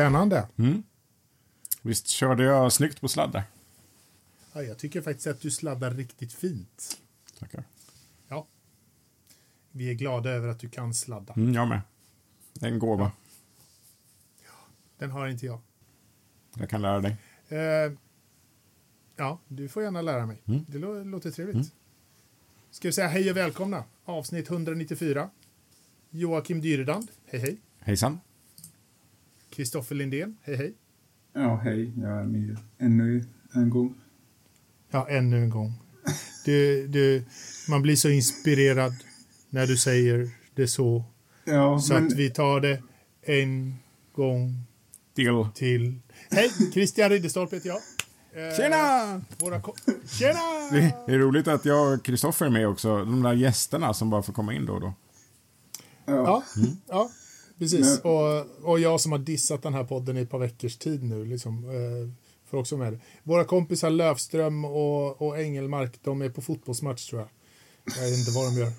Spännande. Mm. Visst körde jag snyggt på sladdar? Ja, jag tycker faktiskt att du sladdar riktigt fint. Tackar. Ja. Vi är glada över att du kan sladda. Mm, jag med. Det är en gåva. Den har inte jag. Jag kan lära dig. Eh, ja, du får gärna lära mig. Mm. Det lå- låter trevligt. Ska vi säga hej och välkomna. Avsnitt 194. Joakim Dyredand, hej hej. Hejsan. Kristoffer Lindén, hej hej. Ja, hej. Jag är med ännu en gång. Ja, ännu en gång. Du, du, man blir så inspirerad när du säger det så. Ja, Så men att vi tar det en gång Deal. till. Hej, Christian Ridderstolpe heter jag. Eh, Tjena! Våra Tjena! Det är roligt att jag och Kristoffer är med också. De där gästerna som bara får komma in då och då. ja, Ja, ja precis. Men- Och, och jag som har dissat den här podden i ett par veckors tid nu. Liksom, eh, får också med det. Våra kompisar Lövström och, och Engelmark, de är på fotbollsmatch tror jag. Jag vet inte vad de gör.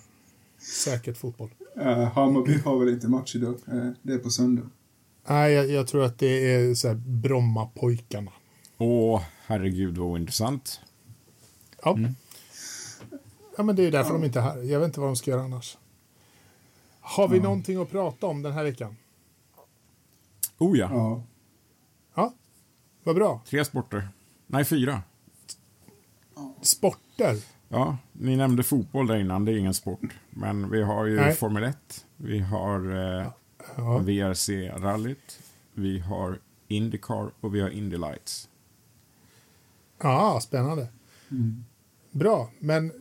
Säkert fotboll. eh, Hammarby har väl inte match idag. Eh, det är på söndag. Nej, jag, jag tror att det är så här Brommapojkarna. Åh, herregud vad ointressant. Ja. ja, men det är därför de inte är här. Jag vet inte vad de ska göra annars. Har vi någonting att prata om den här veckan? Oh ja. Ja, Ja, vad bra. Tre sporter. Nej, fyra. Sporter. Ja, ni nämnde fotboll där innan, det är ingen sport. Men vi har ju Nej. Formel 1, vi har eh, Ja. VRC-rallyt, vi har Indycar och vi har Indy Lights. Ja, spännande. Bra, men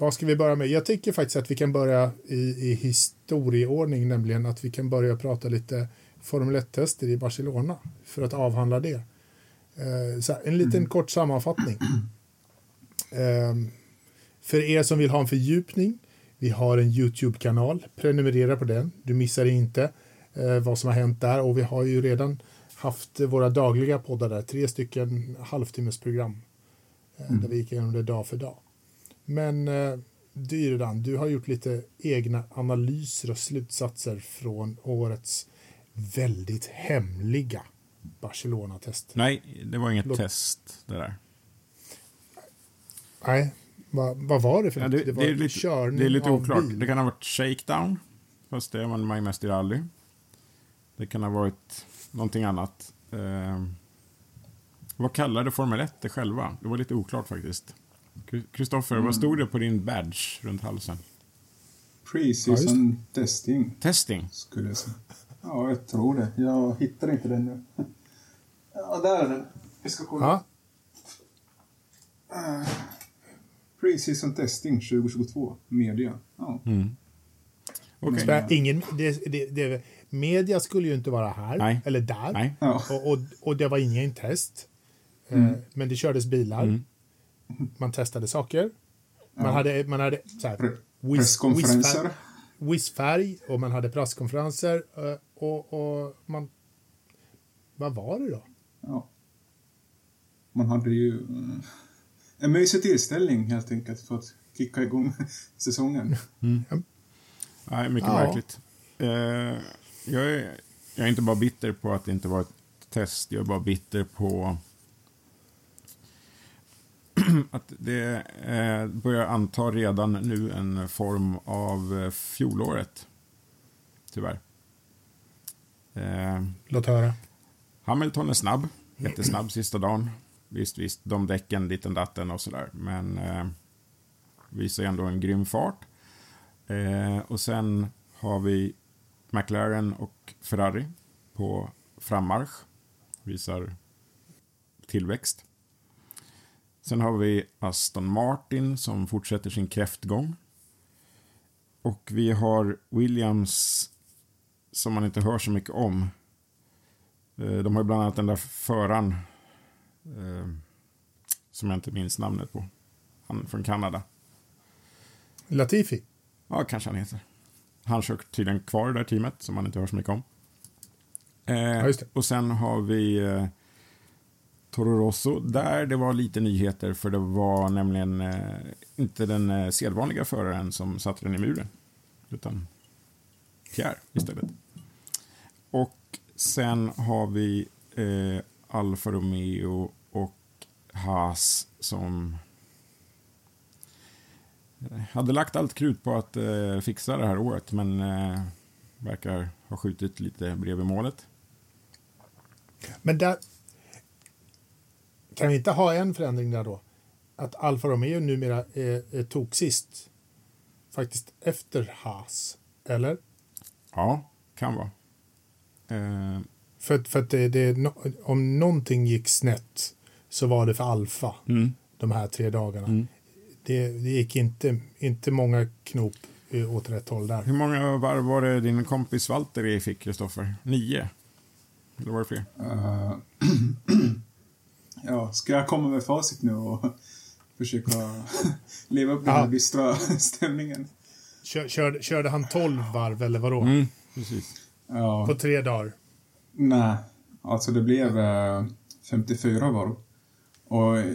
vad ska vi börja med? Jag tycker faktiskt att vi kan börja i, i historieordning, nämligen att vi kan börja prata lite Formel 1-tester i Barcelona för att avhandla det. Eh, här, en liten kort sammanfattning. Eh, för er som vill ha en fördjupning, vi har en YouTube-kanal, prenumerera på den, du missar inte eh, vad som har hänt där och vi har ju redan haft våra dagliga poddar där, tre stycken halvtimmesprogram eh, där vi gick igenom det dag för dag. Men eh, Dyredan, du har gjort lite egna analyser och slutsatser från årets väldigt hemliga Barcelona-test. Nej, det var inget Låt- test det där. Nej, vad, vad var det för Ja, det, det var det, är lite, körning det är lite oklart. bil. Det kan ha varit shakedown, fast det använder man ju mest i rally. Det kan ha varit någonting annat. Eh, vad kallade Formel 1 det själva? Det var lite oklart faktiskt. Kristoffer, vad stod det på din badge runt halsen? pre-season testing Testing. skulle jag säga. Ja, jag tror det. Jag hittar inte den nu. Ja, där är den. Vi ska kolla. Ja, Pre-season testing 2022, media. Ja. Okej. spä- ingen, det, det, det, media skulle ju inte vara här, Nej. eller där. Nej. Ja. Och, och, och det var ingen test. Eh, Mm. Men det kördes bilar. Man testade saker. Man Ja. hade, man hade så här, whiz- presskonferenser. whizfärg- och man hade presskonferenser. eh, Och, och man... Vad var det då? Ja. Man hade ju eh, en mysig tillställning helt enkelt för att kicka igång säsongen. Nej, mycket Ja. märkligt. Eh, jag, är, jag är inte bara bitter på att det inte var ett test. Jag är bara bitter på att det eh, börjar anta redan nu en form av eh, fjolåret. Tyvärr. Eh, Låt höra. Hamilton är snabb, jättesnabb sista dagen. Visst, visst, de däcken, ditten datten och sådär. Men eh, visar ändå en grym fart. Eh, och sen har vi McLaren och Ferrari på frammarsch. Visar tillväxt. Sen har vi Aston Martin som fortsätter sin kräftgång. Och vi har Williams som man inte hör så mycket om. Eh, De har bland annat den där föraren eh, som jag inte minns namnet på. Han från Kanada. Latifi. Ja, kanske han heter. Han kör tydligen kvar i det där teamet som man inte hör så mycket om. Eh, det. och sen har vi eh, Toro Rosso där det var lite nyheter för det var nämligen eh, inte den eh, sedvanliga föraren som satte den i muren. Utan Pierre istället. Och sen har vi eh, Alfa Romeo och Haas som eh, hade lagt allt krut på att eh, fixa det här året men eh, verkar ha skjutit lite bredvid målet. Men där... Kan vi inte ha en förändring där då? Att Alfa Romeo numera är, är toksist. Faktiskt efter Haas. Eller? Ja, kan vara. Eh, För, för att det, det, om någonting gick snett så var det för Alfa mm, de här tre dagarna. mm. Det, det gick inte, inte många knop åt rätt håll där. Hur många varv var det din kompis Valtteri fick, Kristoffer? Nio? Eller var det fler? Eh, ja, ska jag komma med facit nu och försöka leva upp den här dystra stämningen? Kör, körde, körde han 12 varv eller vadå? Mm, precis. Ja, På tre dagar? nej. Alltså det blev eh, 54 varv. Och eh,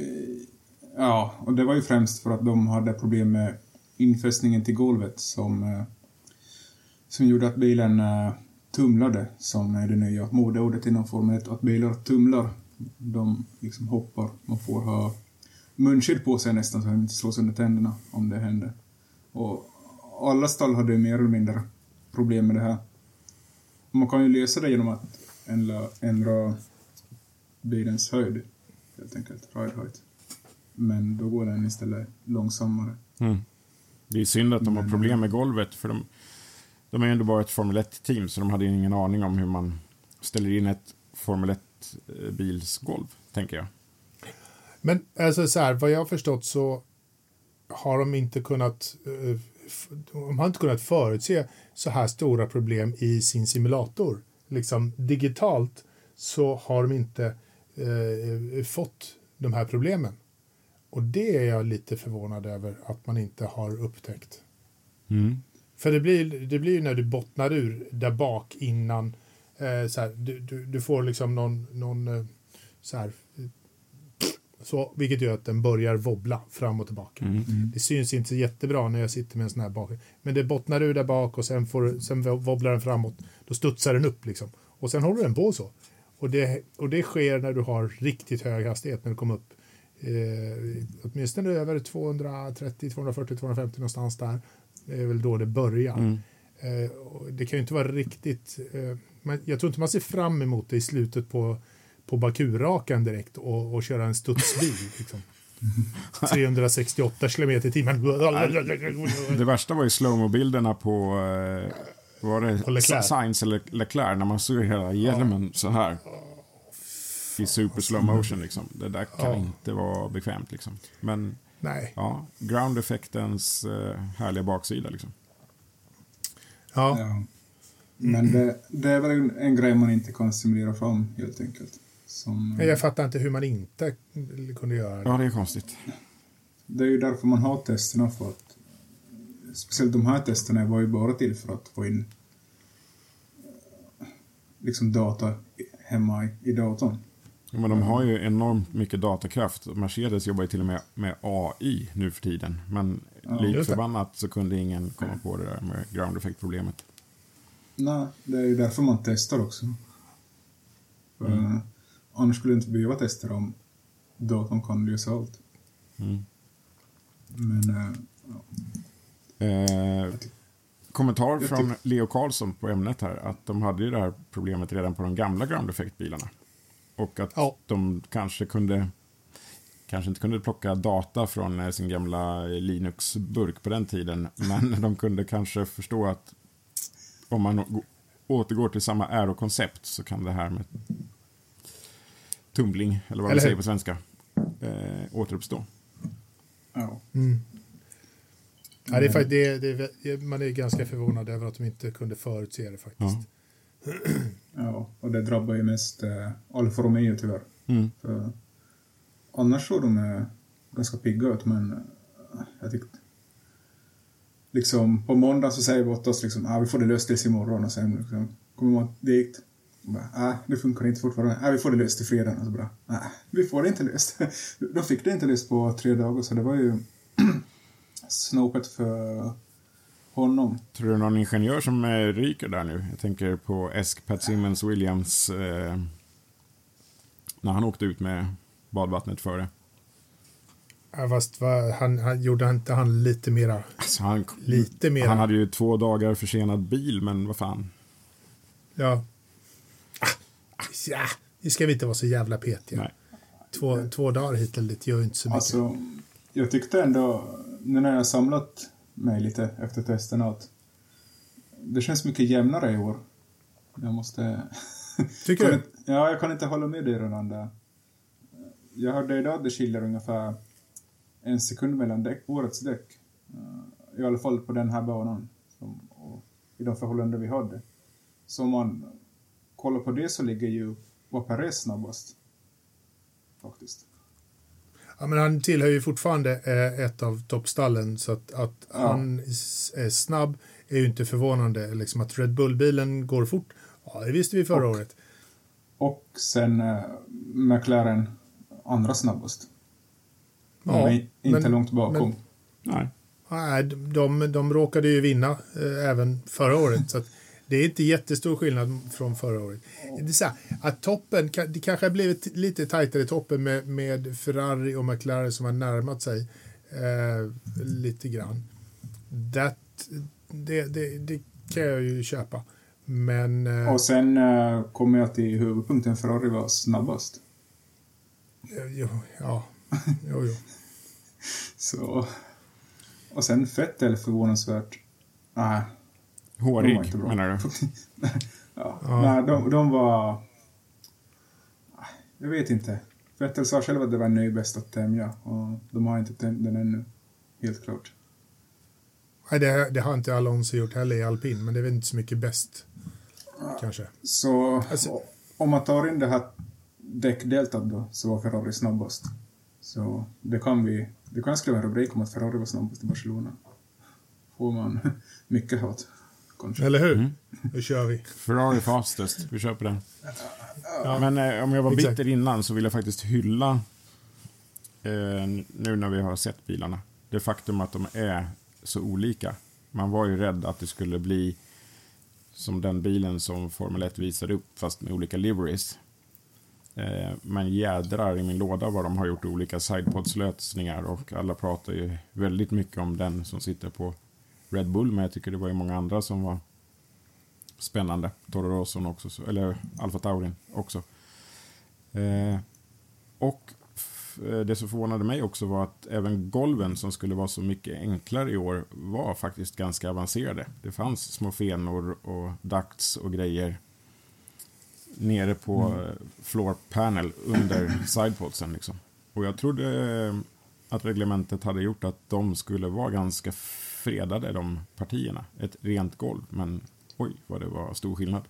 ja, och det var ju främst för att de hade problem med infästningen till golvet som, eh, som gjorde att bilen eh, tumlade, som är det nya modeordet inom Formel 1. Att bilar tumlar, de liksom hoppar. Man får ha munskydd på sig nästan så att de inte slår sönder tänderna om det händer. Och alla stall hade mer eller mindre problem med det här. Man kan ju lösa det genom att ändra, ändra bilens höjd, helt enkelt, ride height. Men då går den istället långsammare. Mm. Det är synd att de har problem med golvet för de, de är ju ändå bara ett Formel 1-team så de hade ingen aning om hur man ställer in ett Formel 1-bilsgolv, tänker jag. Men alltså så här, vad jag har förstått så har de inte kunnat eh, de har inte kunnat förutse så här stora problem i sin simulator. Liksom digitalt så har de inte eh, fått de här problemen. Och det är jag lite förvånad över att man inte har upptäckt. Mm. För det blir, det blir när du bottnar ur där bak innan så här, du, du, du får liksom någon, någon eh, så här eh, så, vilket gör att den börjar wobbla fram och tillbaka. Mm. Det syns inte jättebra när jag sitter med en sån här bak. Men det bottnar ur där bak och sen, får, sen wobblar den framåt. Då studsar den upp liksom. Och sen håller den på så. Och det, och det sker när du har riktigt hög hastighet när du kommer upp eh, åtminstone över 230, 240, 250 någonstans där. Det är väl då det börjar. Mm. Eh, det kan ju inte vara riktigt... Eh, jag tror inte man ser fram emot det i slutet på, på Bakurakan direkt och, och köra en studsbil. Liksom. 368 kilometer i timmen. Det värsta var ju slowmo-bilderna på eh, var det På Leclerc. Sainz eller Leclerc när man såg hela hjälmen så här. I super slow motion liksom. Det där kan Ja. inte vara bekvämt liksom. Men Nej. ja, ground-effektens eh, härliga baksida liksom. Ja. Men det, det är väl en, en grej man inte kan simulera fram, helt enkelt. Som, Men Jag fattar inte hur man inte kunde göra det. Ja, det är konstigt. Det är ju därför man har testerna för att speciellt de här testerna var ju bara till för att få in eh, liksom data hemma i, i datorn. Ja, Men de har ju enormt mycket datakraft. Mercedes jobbar ju till och med med AI nu för tiden. Men Ja, likt just det. förbannat så kunde ingen komma på det där med ground effect-problemet. Nej, det är ju därför man testar också. För, Mm. Annars skulle det inte behöva testa om datorn kan lösa allt. Mm. Men eh, ja. Eh, kommentar från Leo Karlsson på ämnet här. Att de hade ju det här problemet redan på de gamla ground effect-bilarna. Och att Ja. de kanske kunde kanske inte kunde plocka data från eh, sin gamla Linux-burk på den tiden. Men de kunde kanske förstå att om man återgår till samma aero-koncept så kan det här med tumling, eller vad man säger på svenska, eh, återuppstå. ja. Mm. Ja, det är, fakt- det, är- det, är- man är ganska förvånad över att de inte kunde förutse det faktiskt. Ja. ja, och det drabbar ju mest eh, Alfa Romeo tyvärr. Mm. För annars såg de eh, ganska pigga ut, men eh, jag tyckte... Liksom, på måndag så säger Bottas liksom, ah, vi får det löst tills imorgon och sen liksom, kommer man dit. Bara, ah, det funkar inte fortfarande. Ah, vi får det löst till fredag. Och så bara, ah, vi får det inte löst. De fick det inte löst på tre dagar, så det var ju snopet för honom. Tror du någon ingenjör som eh, ryker där nu? Jag tänker på Esk Pat Simmons Williams eh, när han åkte ut med badvattnet före. Ja, fast va, han, han, gjorde inte han lite mera? Alltså han, lite mera. Han hade ju två dagar försenad bil, men vad fan. Ja. Ja, det ska vi inte vara så jävla petiga. Nej. Två, två dagar hit eller dit gör ju inte så mycket. Alltså, jag tyckte ändå, nu när jag samlat mig lite efter testerna, att det känns mycket jämnare i år. Jag måste... Tycker du? Ja, jag kan inte hålla med dig Ronanda. Jag hörde idag att det skiljer ungefär en sekund mellan däck, årets däck. Eh, I alla fall på den här banan. Som, och I de förhållanden vi hade. Så om man kollar på det så ligger ju var Perez snabbast. Faktiskt. Ja, men han tillhör ju fortfarande eh, ett av toppstallen så att, att Ja. han är snabb är ju inte förvånande. Liksom att Red Bull-bilen går fort, ja det visste vi förra Och- året. Och sen eh, McLaren andra snabbast. Ja, men inte men- långt bakom. men- Nej. Nej, de, de råkade ju vinna eh, även förra året. Så att det är inte jättestor skillnad från förra året. Det är så här, att toppen, det kanske har blivit lite tajtare i toppen med, med Ferrari och McLaren som har närmat sig eh, lite grann. That, det, det, det kan jag ju köpa. Men eh, Och sen eh, kommer jag till huvudpunkten Ferrari var snabbast. jo, ja, jo, jo. Så... Och sen Vettel förvånansvärt... Nej. de var Hårig, inte bra. menar du? Ja. Ja. Nej, de, de var... Jag vet inte. Vettel sa själv att det var nu bäst att tämja och de har inte tämt den ännu. Helt klart. Nej, det, det har inte Alonso gjort heller i alpin, men det är väl inte så mycket bäst. Kanske. Så Alltså- om man tar in det här däckdeltat då så var Ferrari snabbast. Så det kan vi... Det kan jag skriva en rubrik om att Ferrari var snabbast i Barcelona. Får man mycket hat. Kanske. Eller hur? Mm. Då kör vi. Ferrari fastest, vi köper den. Ja. Men eh, om jag var Exakt. bitter innan så vill jag faktiskt hylla, eh, nu när vi har sett bilarna, det faktum att de är så olika. Man var ju rädd att det skulle bli som den bilen som Formel 1 visade upp, fast med olika liveries. Eh, men jädrar i min låda vad de har gjort olika sidepods-lösningar och alla pratar ju väldigt mycket om den som sitter på Red Bull, men jag tycker det var ju många andra som var spännande. Toro Rosso också, eller Alfa Taurin också. Eh, och eh, det som förvånade mig också var att även golven som skulle vara så mycket enklare i år var faktiskt ganska avancerade. Det fanns små fenor och ducts och grejer nere på mm. floor panel under sidepodsen. Liksom. Och jag trodde eh, att reglementet hade gjort att de skulle vara ganska fredade, de partierna. Ett rent golv, men oj vad det var stor skillnad.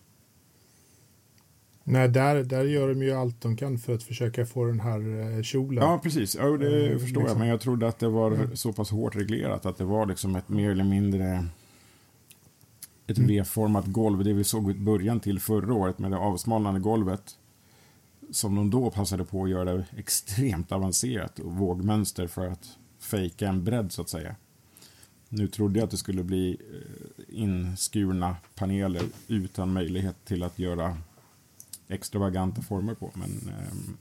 Nej, där, där gör de ju allt de kan för att försöka få den här eh, kjolen. Ja, precis. Ja, det Eh, förstår jag. liksom. Men jag trodde att det var Mm. så pass hårt reglerat att det var liksom ett mer eller mindre ett Mm. V-format golv. Det vi såg i början till förra året med det avsmalnande golvet. Som de då passade på att göra extremt avancerat och vågmönster för att fejka en bredd så att säga. Nu trodde jag att det skulle bli eh, inskurna paneler utan möjlighet till att göra extravaganta former på. Men ehm,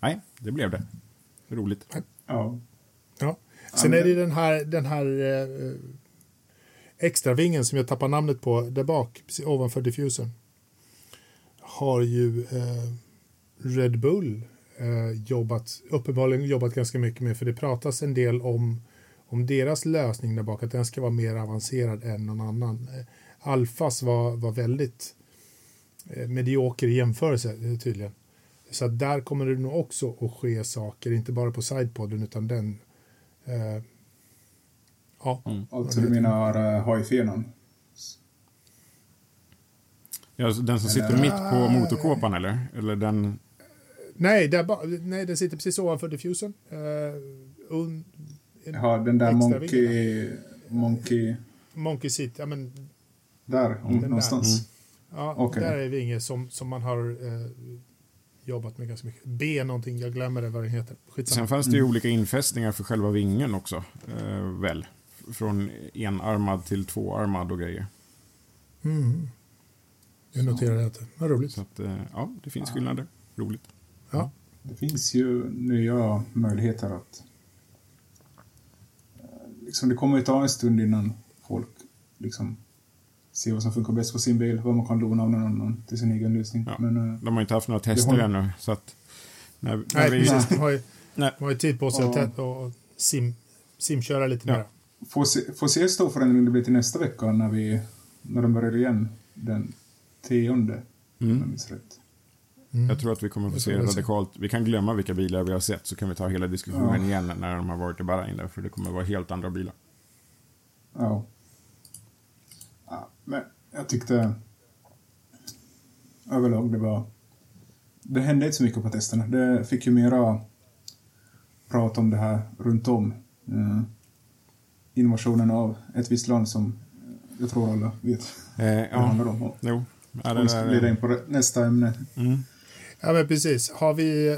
nej, det blev det. Roligt. Ja. Ja. Sen är det den här, den här eh, extra vingen som jag tappar namnet på där bak, ovanför diffusern. Har ju eh, Red Bull eh, jobbat, uppenbarligen jobbat ganska mycket med, för det pratas en del om, om deras lösning där bak, att den ska vara mer avancerad än någon annan. Eh, Alfas var, var väldigt eh, medioker i jämförelse eh, tydligen. Så att där kommer det nog också att ske saker, inte bara på sidepodden utan den. Eh, ja, Alltså du menar uh, hajfenan? Ja, alltså den som sitter Eller- mitt på motorkåpan eller? Eller den... nej, där nej, den sitter precis ovanför diffusern. Eh, un, en Ja, den där Monkey... vinge. Monkey... Monkey seat, ja men Där, om, Den där. någonstans. ja, Okej. där är vinge som, som man har eh, jobbat med ganska mycket. B någonting, jag glömmer det vad den heter. Skitsamma. Sen fanns det ju olika infästningar för själva vingen också. Eh, väl? Från enarmad till tvåarmad och grejer. Mm. Jag noterar det. Vad roligt. Så att, eh, ja, det finns skillnader. Roligt. Ja. Det finns ju nya möjligheter att... eh, Liksom det kommer ju ta en stund innan folk liksom ser vad som funkar bäst på sin bil, vad man kan låna av någon annan till sin egen lösning. Ja. Men eh, De har inte haft några tester håller- ännu, så att... När, när Nej, vi, precis. De har ju, har ju tid på sig att och sim, simköra lite Ja. mer. Får se, får se stor förändring det blir till nästa vecka när vi när de börjar igen den tionde, om jag mm, minns rätt. Mm. jag tror att vi kommer få Det se radikalt... Vi kan glömma vilka bilar vi har sett, så kan vi ta hela diskussionen igen när de har varit i Bahrain. Där, för det kommer vara helt andra bilar. Ja. ja. Men jag tyckte överlag det var... Det hände inte så mycket på testerna. Det fick ju mera prat om det här runt om. Eh, innovationen av ett visst land som jag tror alla vet Eh, vad det ja, handlar om. jo. Ja, Om det vi ska glida in på det- nästa ämne. mm. Ja, men precis. Har vi... eh,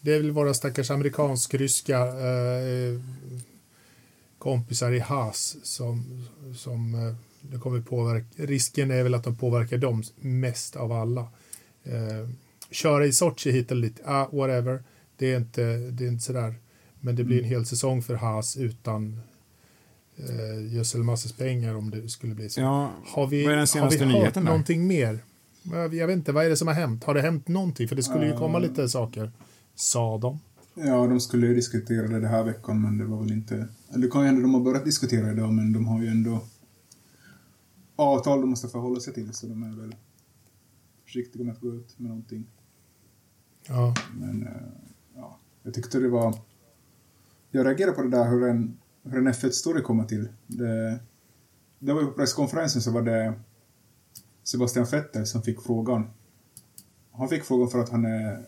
Det är väl våra stackars amerikansk-ryska eh, kompisar i Haas som, som eh, det kommer påverka. Risken är väl att de påverkar dem mest av alla. Eh, köra i Sochi hit eller dit, ah, whatever. Det är, inte, det är inte sådär. Men det blir en hel säsong för Haas utan eh, gödselmassors pengar om det skulle bli så. ja, Har vi, vad är den har senaste vi hört någonting mer? Jag vet inte, vad är det som har hänt? Har det hänt någonting? För det skulle ju komma Eh. lite saker, sa de. Ja, de skulle ju diskutera det den här veckan, men det var väl inte... Eller det kan ju hända de har börjat diskutera idag, men de har ju ändå avtal de måste förhålla sig till, så de är väl försiktiga med att gå ut med någonting. Ja, Men eh, ja, jag tyckte det var... Jag reagerade på det där hur en, hur en F1-story kommer till. Det, det var ju på presskonferensen så var det Sebastian Vettel som fick frågan. Han fick frågan för att han är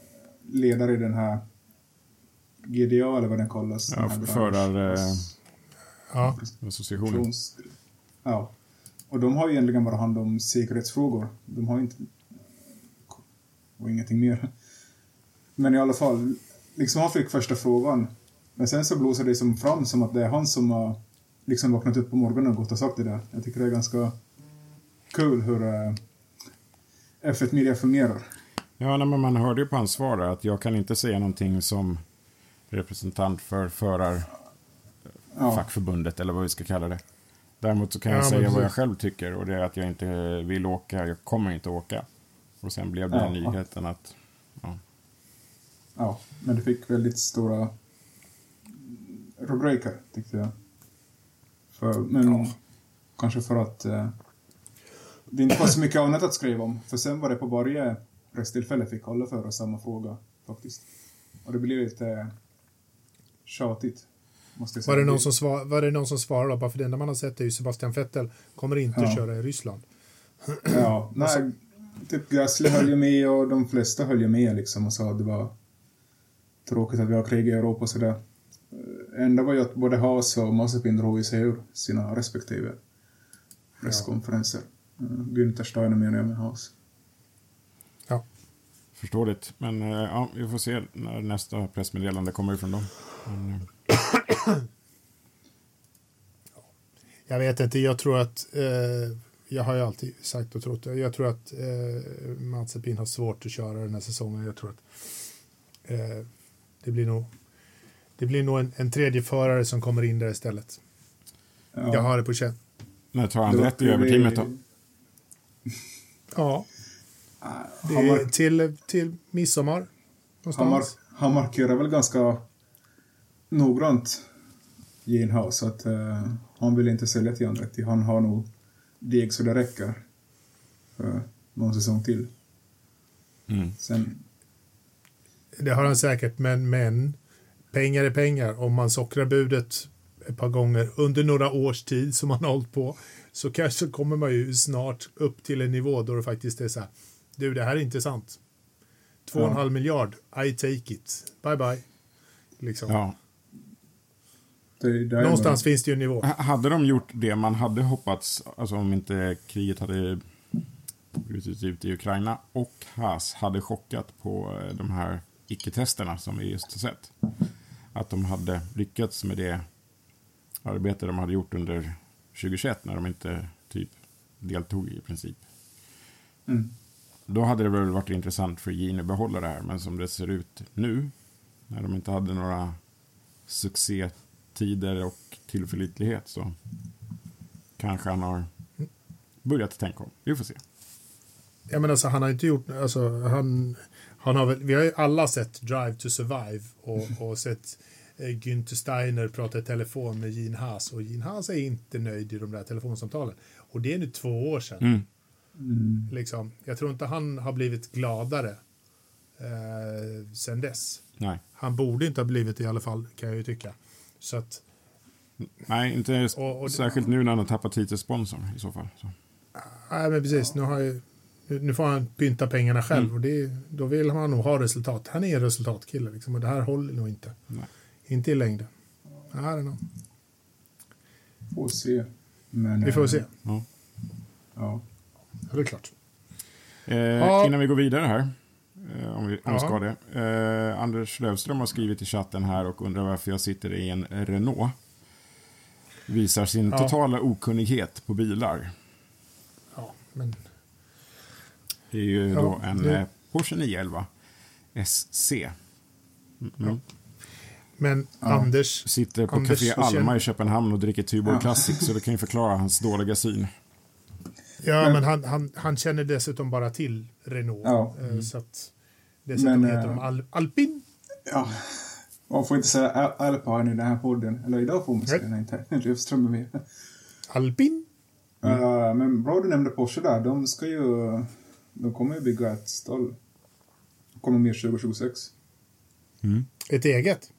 ledare i den här GDA eller vad den kallas. Ja, den förar, eh, ja, associationen. Ja. Och de har ju egentligen bara hand om säkerhetsfrågor. De har inte... Och ingenting mer. Men i alla fall, liksom han fick första frågan. Men sen så blåser det som fram som att det är han som har liksom vaknat upp på morgonen och gått och sagt det där. Jag tycker det är ganska kul hur uh, F1 Media fungerar. Ja, men man hörde ju på hans svar där att jag kan inte säga någonting som representant för förarfackförbundet Ja, eller vad vi ska kalla det. Däremot så kan jag Ja, säga vad jag själv tycker och det är att jag inte vill åka, jag kommer inte åka. Och sen blev det Ja. nyheten att ja, ja, men det fick väldigt stora rubriker tyckte jag. För, men kanske för att eh, det inte var så mycket annat att skriva om. För sen var det på varje presstillfälle fick alla föra samma fråga faktiskt. Och det blev lite tjatigt. Måste jag säga. var det, någon som svar, var det någon som svarade? Bara för det enda man har sett är ju Sebastian Vettel kommer inte Ja. att köra i Ryssland. Ja, nej, typ Gasly höll ju med och de flesta höll ju med liksom och sa att det var tråkigt att vi har krig i Europa och sådär. Eh, Enda var ju att både Haas och Mazepin drog sig ur sina respektive presskonferenser. Ja. Günther Steiner menar jag med Haas. Ja. förståeligt. Men eh, ja, vi får se när nästa pressmeddelande kommer ifrån dem. Men, eh, Jag vet inte, jag tror att eh, jag har ju alltid sagt och trott Jag tror att eh, Mazepin har svårt att köra den här säsongen. Jag tror att eh, det blir nog det blir nog en, en tredje förare som kommer in där istället. Ja, Jag har det på känn. när tar han rätt i överteamet då? Ja, Ah, det Han, är till, till midsommar. mark- han markerar väl ganska noggrant Gene så att eh, han vill inte sälja till Andretti. Han har nog deg så det räcker för någon säsong till. Mm. Sen, Det har han säkert, men, men pengar är pengar. Om man sockrar budet ett par gånger under några års tid som man har hållit på så kanske kommer man ju snart upp till en nivå då det faktiskt är så här. Du, det här är intressant. Två och en Ja. halv miljard. I take it. Bye bye. Liksom. Ja. det, Någonstans finns det ju en nivå. H- Hade de gjort det man hade hoppats, alltså om inte kriget hade brutit ut i Ukraina och Haas hade chockat på eh, de här icke-testerna som vi just har sett. Att de hade lyckats med det arbete de hade gjort under 2021 när de inte typ deltog i princip. Mm. Då hade det väl varit intressant för Gene att behålla det här, men som det ser ut nu, när de inte hade några succétider och tillförlitlighet så kanske han har börjat tänka om. Vi får se. Ja, men alltså, han har inte gjort... Alltså, han, han har väl, vi har ju alla sett Drive to Survive och, och sett eh, Günther Steiner prata i telefon med Gene Haas och Gene Haas är inte nöjd i de där telefonsamtalen. Och det är nu två år sedan. Mm. Mm. Liksom. Jag tror inte han har blivit gladare eh, sen dess. Nej. Han borde inte ha blivit det i alla fall, kan jag ju tycka. Så att, Nej, inte Och- och- särskilt nu när han har tappat titelsponsorn i så fall. Så. nej men precis, nu, har jag, nu, får han pynta pengarna själv Mm. och det, då vill han nog ha resultat. Han är en resultatkille liksom, och det här håller nog inte. Nej. Inte i längden. I don't know. Får se. Men, Vi får eh, se. Ja. Ja. Ja, det är klart. Eh, Ja. Innan vi går vidare här, eh, om vi, om vi ska det. Eh, Anders Lövström har skrivit i chatten här och undrar varför jag sitter i en Renault. Visar sin Ja. totala okunnighet på bilar. Ja, men Det är ju Ja, då en det- eh, Porsche 911 SC. Mm. Ja. Men Anders, Sitter på Anders, Café Alma känner- i Köpenhamn och dricker Tuborg Ja. Classic, så det kan ju förklara hans dåliga syn. ja, Men- men han, han, han känner dessutom bara till Renault. Ja. Eh, Så att dessutom Men, heter eh, de Al Alpin. ja. Man får inte säga Al- Alpine i den här podden. Eller idag får man säga när inte Löfström är med. Alpin? Eh, men bra du nämnde Porsche där. De ska ju... De kommer ju bygga ett stall. Kommer mer 2026. Ett eget?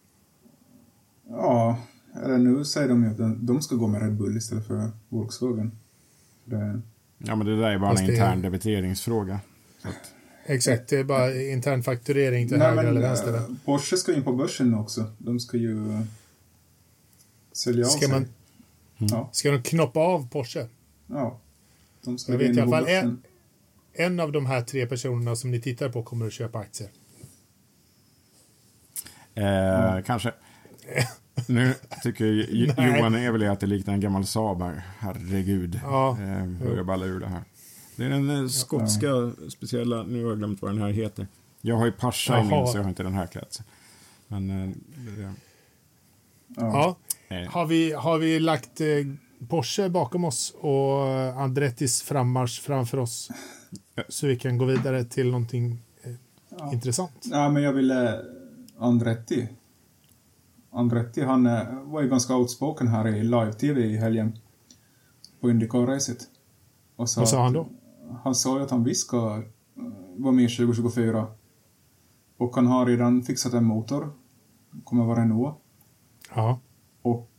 Ja, eller nu säger de ju att de- ska gå med Red Bull istället för Volkswagen. Det, Ja, men det där är bara Fast en det- intern debiteringsfråga. Så att, Exakt, det är bara intern fakturering till Nej, höger men, eller vänster. eh, Porsche ska in på börsen nu också. De ska ju eh, sälja av Ska sig. man- Ja, Ska de knoppa av Porsche? ja. De ska Jag vet in i alla på fall börsen. En av de här tre personerna som ni tittar på kommer att köpa aktier. eh, Kanske. Nu tycker. Johan Eveley att det liknar en gammal Saab här. Herregud. Ja. Eh, börjar balla ur det här. Det är den eh, skotska speciella, nu har jag glömt vad den här heter. Jag har ju Pasha i min så jag har inte den här klädseln. Men eh, Ja. eh, Har, vi, har vi lagt eh, Porsche bakom oss och Andrettis frammarsch framför oss? Så vi kan gå vidare till någonting eh, Ja. intressant. Ja, men jag ville... Andretti. Andretti, han eh, var ju ganska outspoken här i live-tv i helgen. På Indycar-racet. Vad sa han då? Han sa ju att han visst ska eh, vara med 2024. Och han har redan fixat en motor. Kommer vara Renault. Ja. Och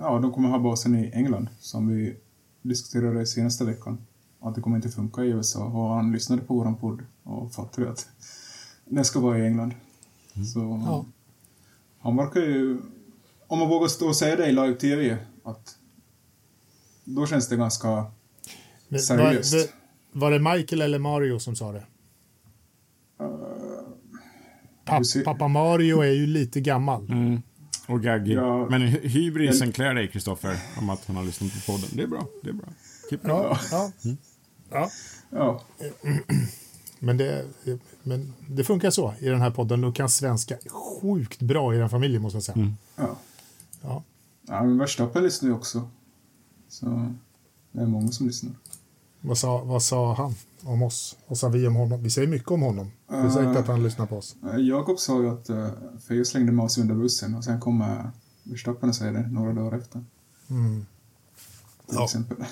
ja, de kommer ha basen i England, som vi diskuterade senaste veckan. Att det kommer inte funka i USA. Och han lyssnade på våran podd och fattade att den ska vara i England. Så Ja. han verkar ju... Om man vågar stå och säga det i live-tv, att då känns det ganska... Men Var, Seriöst. var, var det Michael eller Mario som sa det? Papp, vi ser- pappa Mario är ju lite gammal. mm, och gaggig. Ja. Men hy- hybrisen klär dig, Kristoffer, om att han har lyssnat på podden. Det är bra. Det är bra. Keep. Ja, ja. ja. Ja, Men, det, men det funkar så i den här podden. Du kan svenska sjukt bra i den familjen måste jag säga. Mm. ja. Ja. ja men Verstappen lyssnar ju också. Så det är många som lyssnar. Vad, sa, vad sa han om oss? Vad sa vi om honom? Vi säger mycket om honom. Det är säkert att han lyssnar på oss. Eh, Jakob sa ju att uh, Feo slängde med oss under bussen och sen kom uh, Verstappen och säger det några dagar efter. Mm. Till Ja. exempel.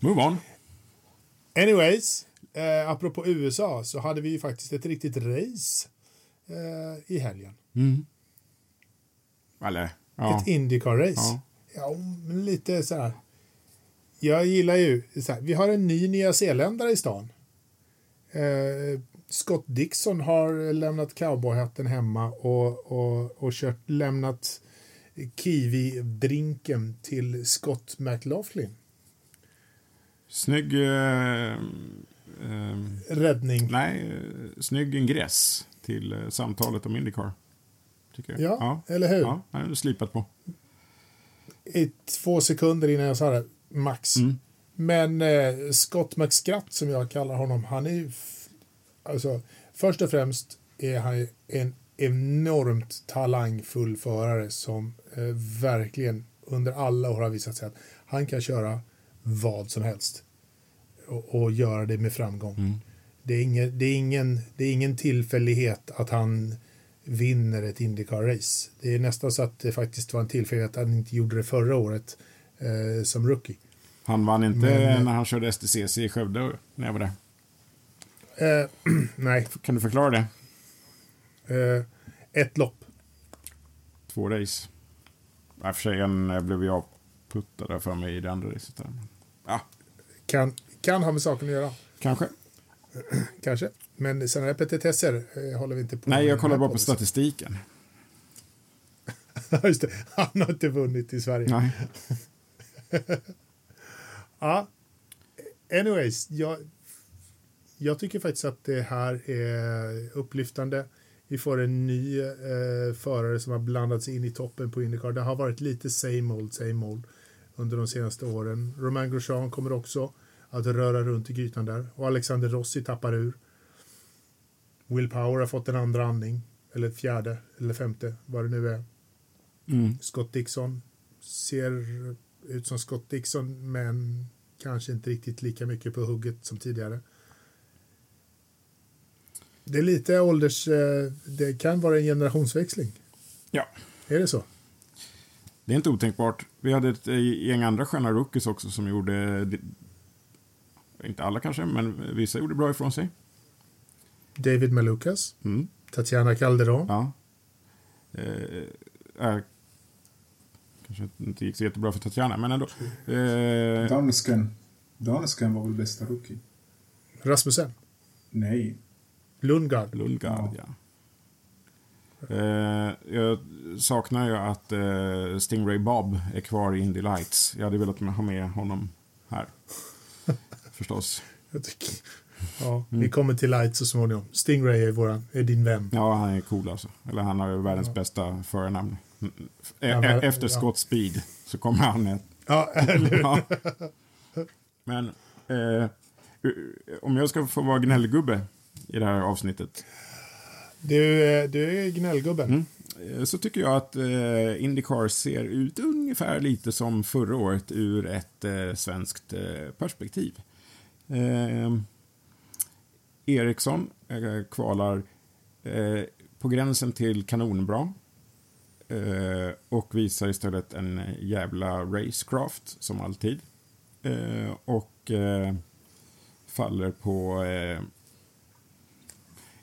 Move on. Anyways, eh, apropå USA så hade vi ju faktiskt ett riktigt race eh, i helgen. Mm. Eller, ja. Ett Indycar-race. Ja. Ja. men lite så här. Jag gillar ju, så här, vi har en ny nyzeeländare i stan. Eh, Scott Dixon har lämnat cowboyhatten hemma och, och, och kört, lämnat kiwi-drinken till Scott McLaughlin. Snygg... Eh, eh, Räddning. nej, eh, snygg ingress till eh, samtalet om Indycar. tycker jag. Ja, eller hur? Ja, han är slipat på. I två sekunder innan jag sa det, max. Mm. Men eh, Scott McSkratt som jag kallar honom, han är Alltså, först och främst är han en enormt talangfull förare som eh, verkligen under alla år har visat sig att han kan köra vad som helst och, och göra det med framgång. Det, är ingen, det, är ingen, det är ingen tillfällighet att han vinner ett Indycar-race. Det är nästan så att det faktiskt var en tillfällighet att han inte gjorde det förra året eh, som rookie. Han vann inte Men- när han körde STCC i Skövde när jag var där. Eh, nej, Kan du förklara det? eh, ett lopp. Två race. Ja, för sig en eh, blev jag puttad för mig i det andra racet. Där. Ja, Kan, kan ha med saken att göra, kanske. kanske. Men sen är petitesser eh, håller vi inte på Nej, jag kollar här bara på statistiken. Just det, han har inte vunnit i Sverige. Nej. Ja, anyways, jag, jag tycker faktiskt att det här är upplyftande. Vi får en ny eh, förare som har blandats in i toppen på Indycar. Det har varit lite same old, same old under de senaste åren. Romain Grosjean kommer också att röra runt i grytan där och Alexander Rossi tappar ur. Will Power har fått en andra andning, eller fjärde, eller femte, vad det nu är. Mm. Scott Dixon ser ut som Scott Dixon men kanske inte riktigt lika mycket på hugget som tidigare. Det är lite ålders... eh, Det kan vara en generationsväxling. Ja, Är det så? det är inte otänkbart. Vi hade ett eh, gäng andra sköna rookies också som gjorde... Inte alla kanske, men vissa gjorde bra ifrån sig. David Malukas, Mm. Tatiana Calderon. Ja. Eh, kanske inte gick så jättebra för Tatjana, men ändå. Eh, Dansken. Dansken var väl bästa rookie? Rasmussen. Nej. Lundgaard. Lundgaard, ja. Eh, jag saknar ju att eh, Stingray Bob är kvar i Indy Lights. Jag hade velat ha med honom här. Förstås. Jag tycker, ja, Vi kommer till Light så småningom. Stingray är, våran, är din vän. Ja, han är cool alltså. Eller han har ju världens bästa förnamn. Mm, e- Efter. Scott Speed så kommer han ett Ja, eller? Ja. Men eh, om jag ska få vara gnällgubbe i det här avsnittet Du, eh, du är gnällgubben. eh, så tycker jag att eh, Indycar ser ut ungefär lite som förra året ur ett eh, svenskt eh, perspektiv. Eh, Eriksson kvalar på gränsen till kanonbra. Eh, och visar istället en jävla racecraft som alltid. Eh, och eh, faller på eh,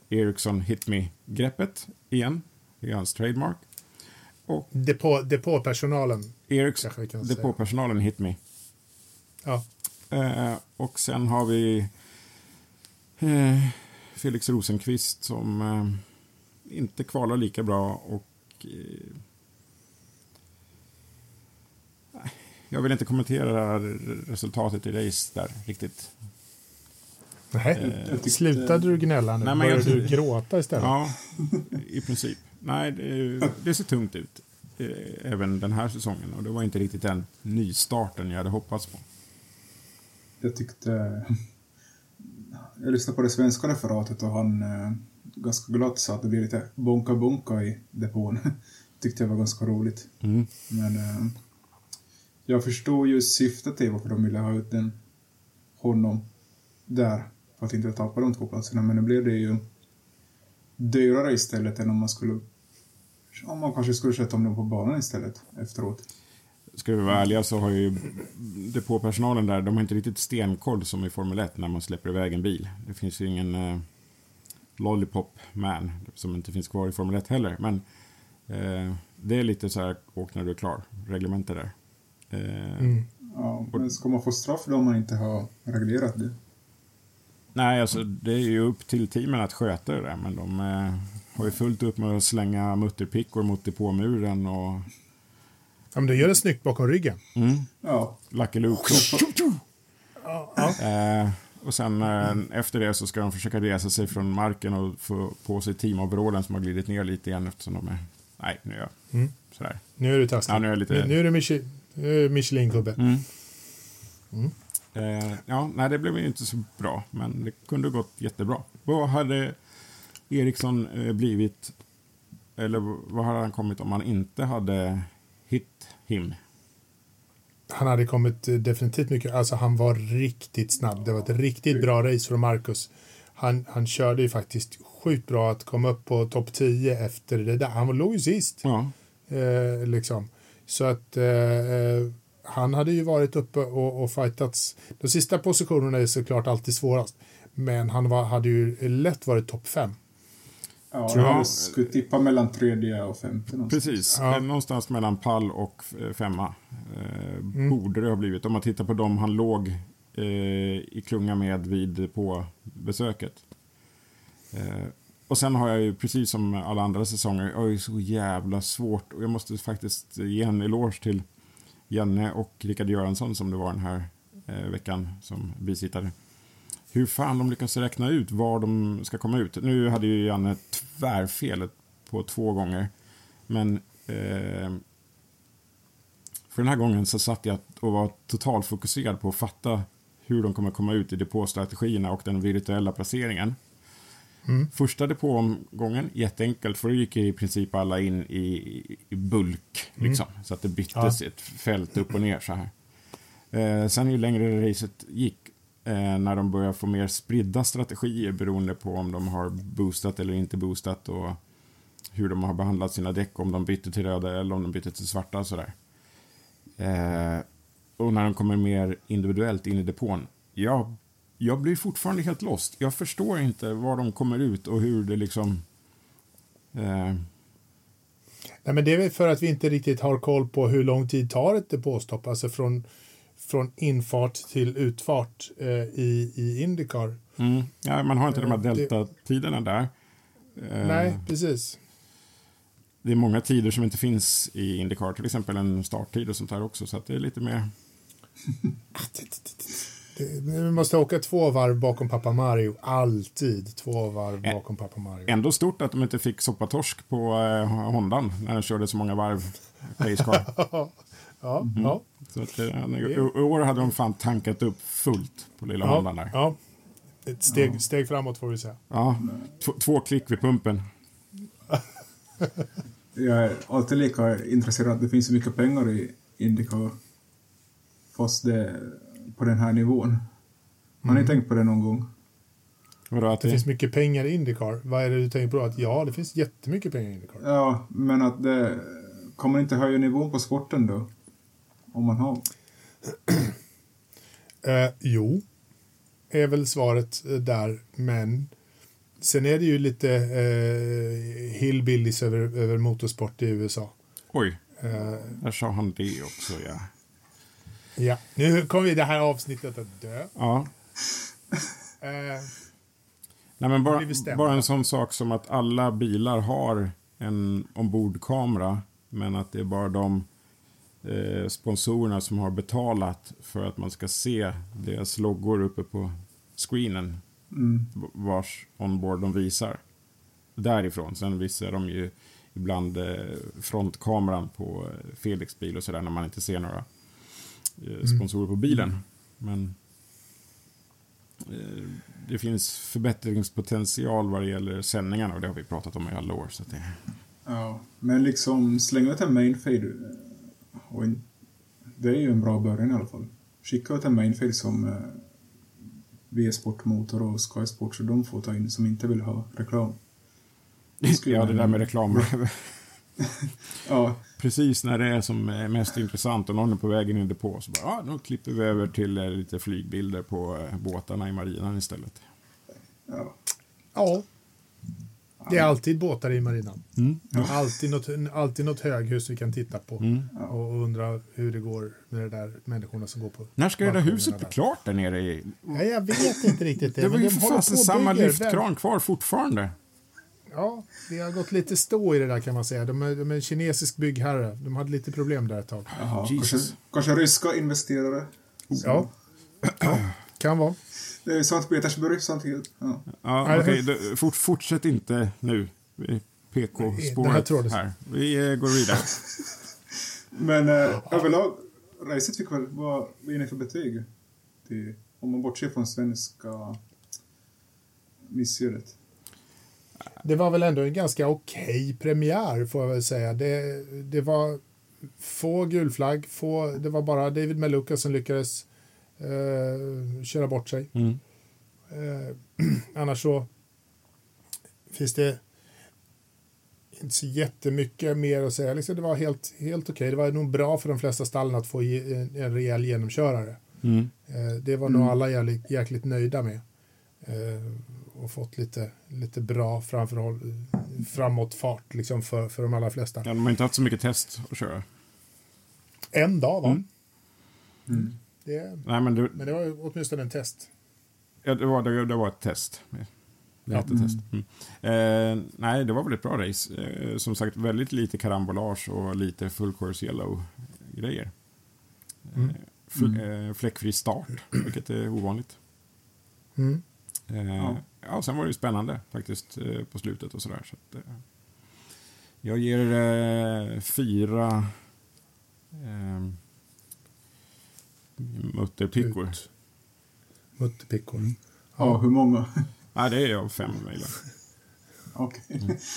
Ericsson Hit Me-greppet igen. Det är hans trademark. Och Depå, depåpersonalen. Ericsson, depåpersonalen Hit Me. Ja. Eh, och sen har vi Felix Rosenqvist som inte kvalar lika bra och jag vill inte kommentera resultatet i race där riktigt. Nej. Tyckte- Slutade du gnälla nu? Nej, men jag- Började du gråta istället? Ja, i princip. Nej, det, det ser tungt ut. eh, Även den här säsongen. Och det var inte riktigt den nystarten jag hade hoppats på. Jag tyckte... Jag lyssnade på det svenska referatet och han eh, ganska glatt sa att det blir lite bonka-bonka i depån. tyckte jag var ganska roligt. Mm. Men eh, jag förstår ju syftet till varför de ville ha ut den, honom där. För att inte tappa de två platserna. Men nu blev det ju dyrare istället än om man skulle... Om man kanske skulle sätta om dem på banan istället efteråt. Ska vi vara ärliga så har ju depåpersonalen där, de har inte riktigt stenkoll som i Formel 1 när man släpper iväg en bil. Det finns ju ingen eh, Lollipop Man som inte finns kvar i Formel 1 heller. Men eh, det är lite så här, åk när du är klar, reglementet där. Eh, Mm. Ja, men ska man få straff då om man inte har reglerat det? Nej, alltså det är ju upp till teamen att sköta det där, men de eh, har ju fullt upp med att slänga mutterpickor mot depåmuren och Ja, men du gör det snyggt bakom ryggen. mm, Ja, Lucky Luke. Ja, ja. Eh, och sen eh, efter det så ska de försöka resa sig från marken och få på sig teamoverallen som har glidit ner lite igen eftersom de är nej, nu är jag Mm. sådär. Nu är du taskig. Ja, nu är jag lite- nu, nu är du Michelin-gubbe. Mm. Eh, ja, nej, det blev ju inte så bra, men det kunde gått jättebra. Vad hade Eriksson eh, blivit, eller vad hade han kommit om han inte hade hit him? Han hade kommit eh, definitivt mycket, alltså han var riktigt snabb. Det var ett riktigt bra race från Marcus. Han, han körde ju faktiskt sjukt bra att komma upp på topp 10 efter det där. Han låg ju sist. Ja, Eh, liksom. Så att eh, eh, han hade ju varit uppe och, och fightats. De sista positionerna är såklart alltid svårast. Men han var, hade ju lätt varit topp 5. Ja, Tror jag- jag skulle tippa mellan tredje och femte någonstans. precis. Ja. Eh, Någonstans mellan pall och eh, femma eh, borde det ha blivit. Om man tittar på dem han låg eh, i klunga med vid på besöket. Eh, och sen har jag ju, precis som alla andra säsonger, jag har ju så jävla svårt. Och jag måste faktiskt ge en eloge till Janne och Rickard Göransson som det var den här eh, veckan som bisittare. Hur fan de lyckas räkna ut var de ska komma ut. Nu hade ju Janne tvärfelet på två gånger. Men eh, för den här gången så satt jag och var totalt fokuserad på att fatta hur de kommer komma ut i depåstrategierna och den virtuella placeringen. Första depåomgången, jätteenkelt, för då gick i princip alla in i, i, bulk. Liksom, Så att det byttes ett fält upp och ner så här. Eh, sen ju längre racet gick, eh, när de börjar få mer spridda strategier beroende på om de har boostat eller inte boostat och hur de har behandlat sina däck, om de bytte till röda eller om de bytte till svarta och sådär. Eh, och när de kommer mer individuellt in i depån. Jag, jag blir fortfarande helt lost. Jag förstår inte var de kommer ut och hur det liksom... Eh, Nej, men det är väl för att vi inte riktigt har koll på hur lång tid tar ett depåstopp, alltså från, från infart till utfart eh, i, i Indycar. mm, ja, man har inte de här Eh, delta-tiderna där. Eh, Nej, precis. Det är många tider som inte finns i Indycar, till exempel en starttid och sånt där också, så det är lite mer... Vi måste åka två varv bakom pappa Mario. Alltid två varv Ä- bakom pappa Mario. Ändå stort att de inte fick soppatorsk på eh, Hondan när de körde så många varv Ja, ja, så att, eh, i, år hade de fan tankat upp fullt på lilla ja, där. ja. Ett steg, steg framåt får vi säga. Ja, två, två klick vid pumpen. Jag är alltid lika intresserad att det finns så mycket pengar i Indycar. Fast det på den här nivån. Har ni tänkt på det någon gång? Vadå, att Det det, finns mycket pengar i Indycar. Vad är det du tänker på? Att ja, det finns jättemycket pengar i Indycar. Ja, men att det kommer inte höja nivån på sporten då? Om man har... Eh, jo, är väl svaret eh, där, men sen är det ju lite eh, hillbillies över, över motorsport i USA. oj, Eh, där sa han det också, ja. ja, nu kommer vi det här avsnittet att dö. Ja, Eh, Nej, men bara, bara en sån sak som att alla bilar har en ombordkamera, men att det är bara de eh, sponsorerna som har betalat för att man ska se deras loggor uppe på screenen, Mm. vars onboard de visar. Därifrån. Sen visar de ju ibland eh, frontkameran på eh, Felix bil och sådär när man inte ser några eh, sponsorer på bilen. Men eh, det finns förbättringspotential vad det gäller sändningarna och det har vi pratat om i alla år. Så det, Ja, men liksom släng ut en mainfade. eh, Och en, det är ju en bra början i alla fall. Skicka ut en mainfade som eh, V-sport Motor och Sky Sport så de får ta in som inte vill ha reklam. ja, jag det där med reklam. Ja, Precis när det är som är mest intressant och någon är på vägen in i depå så bara, ja, nu klipper vi över till eh, lite flygbilder på eh, båtarna i marinan istället. ja. ja. Det är alltid båtar i marinan. Mm. Alltid, något, alltid något höghus vi kan titta på. Mm. Och undra hur det går med de där människorna som går på När ska det där huset bli klart där nere i... Ja, jag vet inte riktigt det. Det var ju för fasen samma bygger. lyftkran kvar fortfarande. Ja, det har gått lite stå i det där kan man säga. De är, de är en kinesisk byggherre. De hade lite problem där ett tag. Jaha, Jesus. kanske, kanske ryska investerare. Ja, ja kan vara. Det är Sankt Petersburg samtidigt. Ja. Ja, okej, då- fort, fortsätt inte nu. PK-spåret här. Vi går vidare. Men eh, överlag, racet fick väl, vad, ger ni för betyg? Till, om man bortser från svenska missödet. Det var väl ändå en ganska okej okay premiär får jag väl säga. Det, det var få gulflagg, få, det var bara David Meluka som lyckades eh, köra bort sig. Mm. Eh, annars så finns det inte så jättemycket mer att säga. Liksom det var helt, helt okej. Okay. Det var nog bra för de flesta stallen att få en, en rejäl genomkörare. Mm. Eh, det var nog mm. alla jävligt, jäkligt nöjda med. Eh, och fått lite, lite bra framförhåll, framåtfart liksom för, för de allra flesta. Ja, de har inte haft så mycket test att köra. En dag va? Mm. Mm. Det, Nej, men, du, men det var åtminstone en test. Ja, det var, det, det var ett test. Mm. test. Mm. Eh, nej, det var väl ett bra race. Eh, som sagt, väldigt lite karambolage och lite full course yellow-grejer. Mm. Eh, eh, fläckfri start, vilket är ovanligt. Mm. Eh, ja. ja, sen var det ju spännande faktiskt eh, på slutet och sådär. Så att, jag ger fyra mutterpickor. Mutterpickor. Mm. Ja. ja, hur många? Nej, det är jag fem mejlar. Okej. Okay. Mm.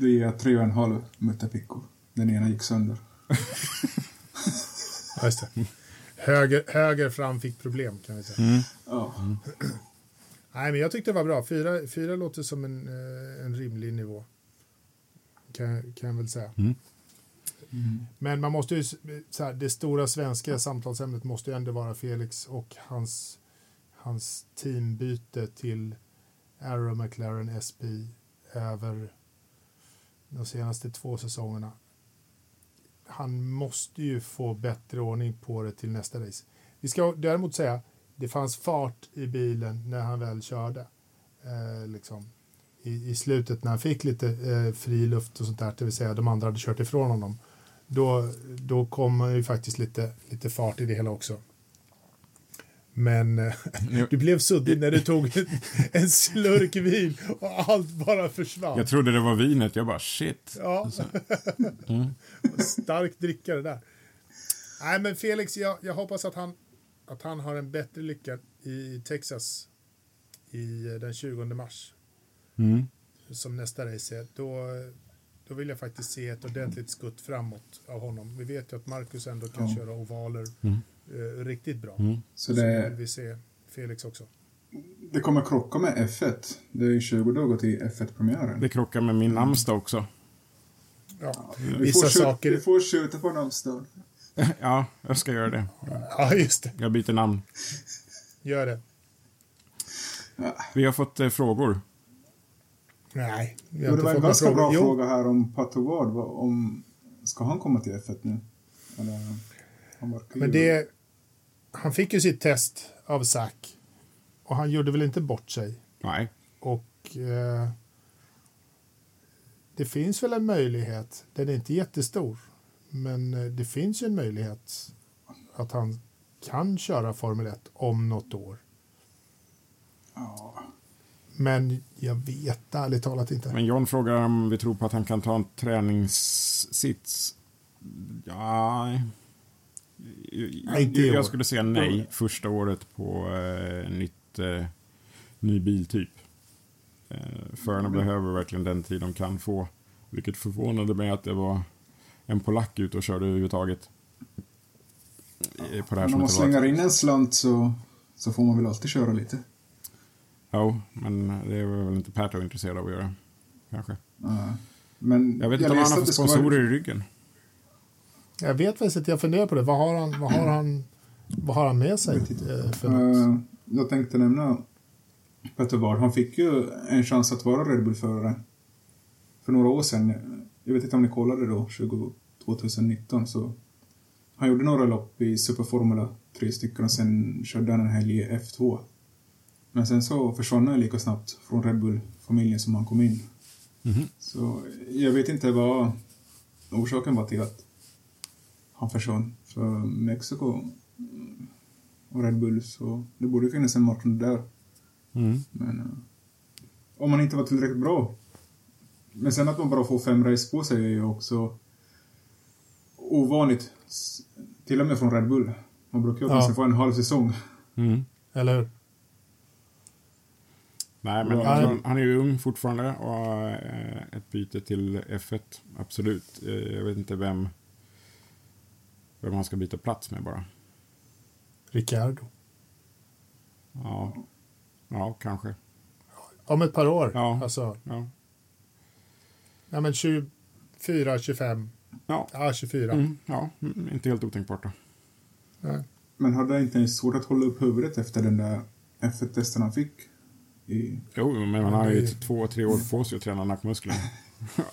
Det är tre och en halv mutterpickor. Den ena gick sönder. Just det. Höger, höger fram fick problem kan vi säga. Mm. Ja. Mm. Nej, men jag tyckte det var bra. Fyra, fyra låter som en, eh, en rimlig nivå. Kan, kan jag väl säga. Mm. Mm. Men man måste ju, så här, det stora svenska samtalsämnet måste ju ändå vara Felix och hans, hans teambyte till Arrow McLaren SP över de senaste två säsongerna. Han måste ju få bättre ordning på det till nästa race. Vi ska däremot säga, det fanns fart i bilen när han väl körde. Eh, liksom. I, I, slutet när han fick lite eh, fri luft och sånt där, det vill säga de andra hade kört ifrån honom då, då kommer ju faktiskt lite, lite fart i det hela också. Men eh, du blev suddig när du tog en, en slurk vin och allt bara försvann. Jag trodde det var vinet, jag bara shit. Ja. Mm. Starkt drickare där. Nej men Felix, jag, jag hoppas att han, att han har en bättre lycka i Texas i eh, den 20 mars. Mm. Som nästa race är. Då, då vill jag faktiskt se ett ordentligt skutt framåt av honom. Vi vet ju att Marcus ändå kan ja. köra ovaler mm. eh, riktigt bra. Mm. Så, det, så vill vi se Felix också. Det kommer krocka med F1. Det är ju 20 dagar till F1-premiären. Det krockar med min namnsdag också. Ja, vissa saker... Du får skjuta på namnsdagen. ja, jag ska göra det. Ja, just det. Jag byter namn. Gör det. Vi har fått eh, frågor. Nej. Jo, det var en ganska bra jo. fråga här om Patogard. Om, ska han komma till F1 nu? Eller, han Men det... Han fick ju sitt test av Zack. Och han gjorde väl inte bort sig. Nej. Och... Eh, det finns väl en möjlighet. Den är inte jättestor. Men eh, det finns ju en möjlighet att han kan köra Formel 1 om något år. Ja. Men jag vet ärligt talat inte. Men John frågar om vi tror på att han kan ta en träningssits. Ja... Jag, jag skulle säga nej första året på eh, nytt, eh, ny biltyp. Eh, förarna mm. behöver verkligen den tid de kan få. Vilket förvånade mig att det var en polack ute och körde överhuvudtaget. På det här Om man slänger in en slant så, så får man väl alltid köra lite. Jo, men det är väl inte Perto intresserad av att göra. Kanske. Uh, men jag vet inte om han har fått sponsorer vara... i ryggen. Jag vet faktiskt inte, jag funderar på det. Vad har han, vad har han, vad har han med sig? Eh, för uh, jag tänkte nämna Petter Ward. Han fick ju en chans att vara Red Bull-förare för några år sedan. Jag vet inte om ni kollade då, 2019. Så han gjorde några lopp i Superformula, tre stycken, och sen körde han en helg i F2. Men sen så försvann han lika snabbt från Red Bull-familjen som han kom in. Mm -hmm. Så jag vet inte vad orsaken var till att han försvann. För Mexiko och Red Bull, så det borde finnas en marknad där. Mm. Men uh, om han inte var tillräckligt bra Men sen att man bara får fem race på sig är ju också ovanligt. Till och med från Red Bull. Man brukar ju Ja. få en halv säsong. Mm. Eller hur? Nej, men han, han är ju ung fortfarande och eh, ett byte till F1, absolut. Eh, Jag vet inte vem, vem han ska byta plats med bara. Ricardo. Ja, ja kanske. Om ett par år. Ja. Alltså, Ja, ja men 24, 25. ja. Ja, 24. Mm, ja mm, inte helt otänkbart då. Nej. Men hade han inte ens svårt att hålla upp huvudet efter den där F1-testen han fick? I... Jo, men han har ju det- två, tre år på sig att träna nackmusklerna.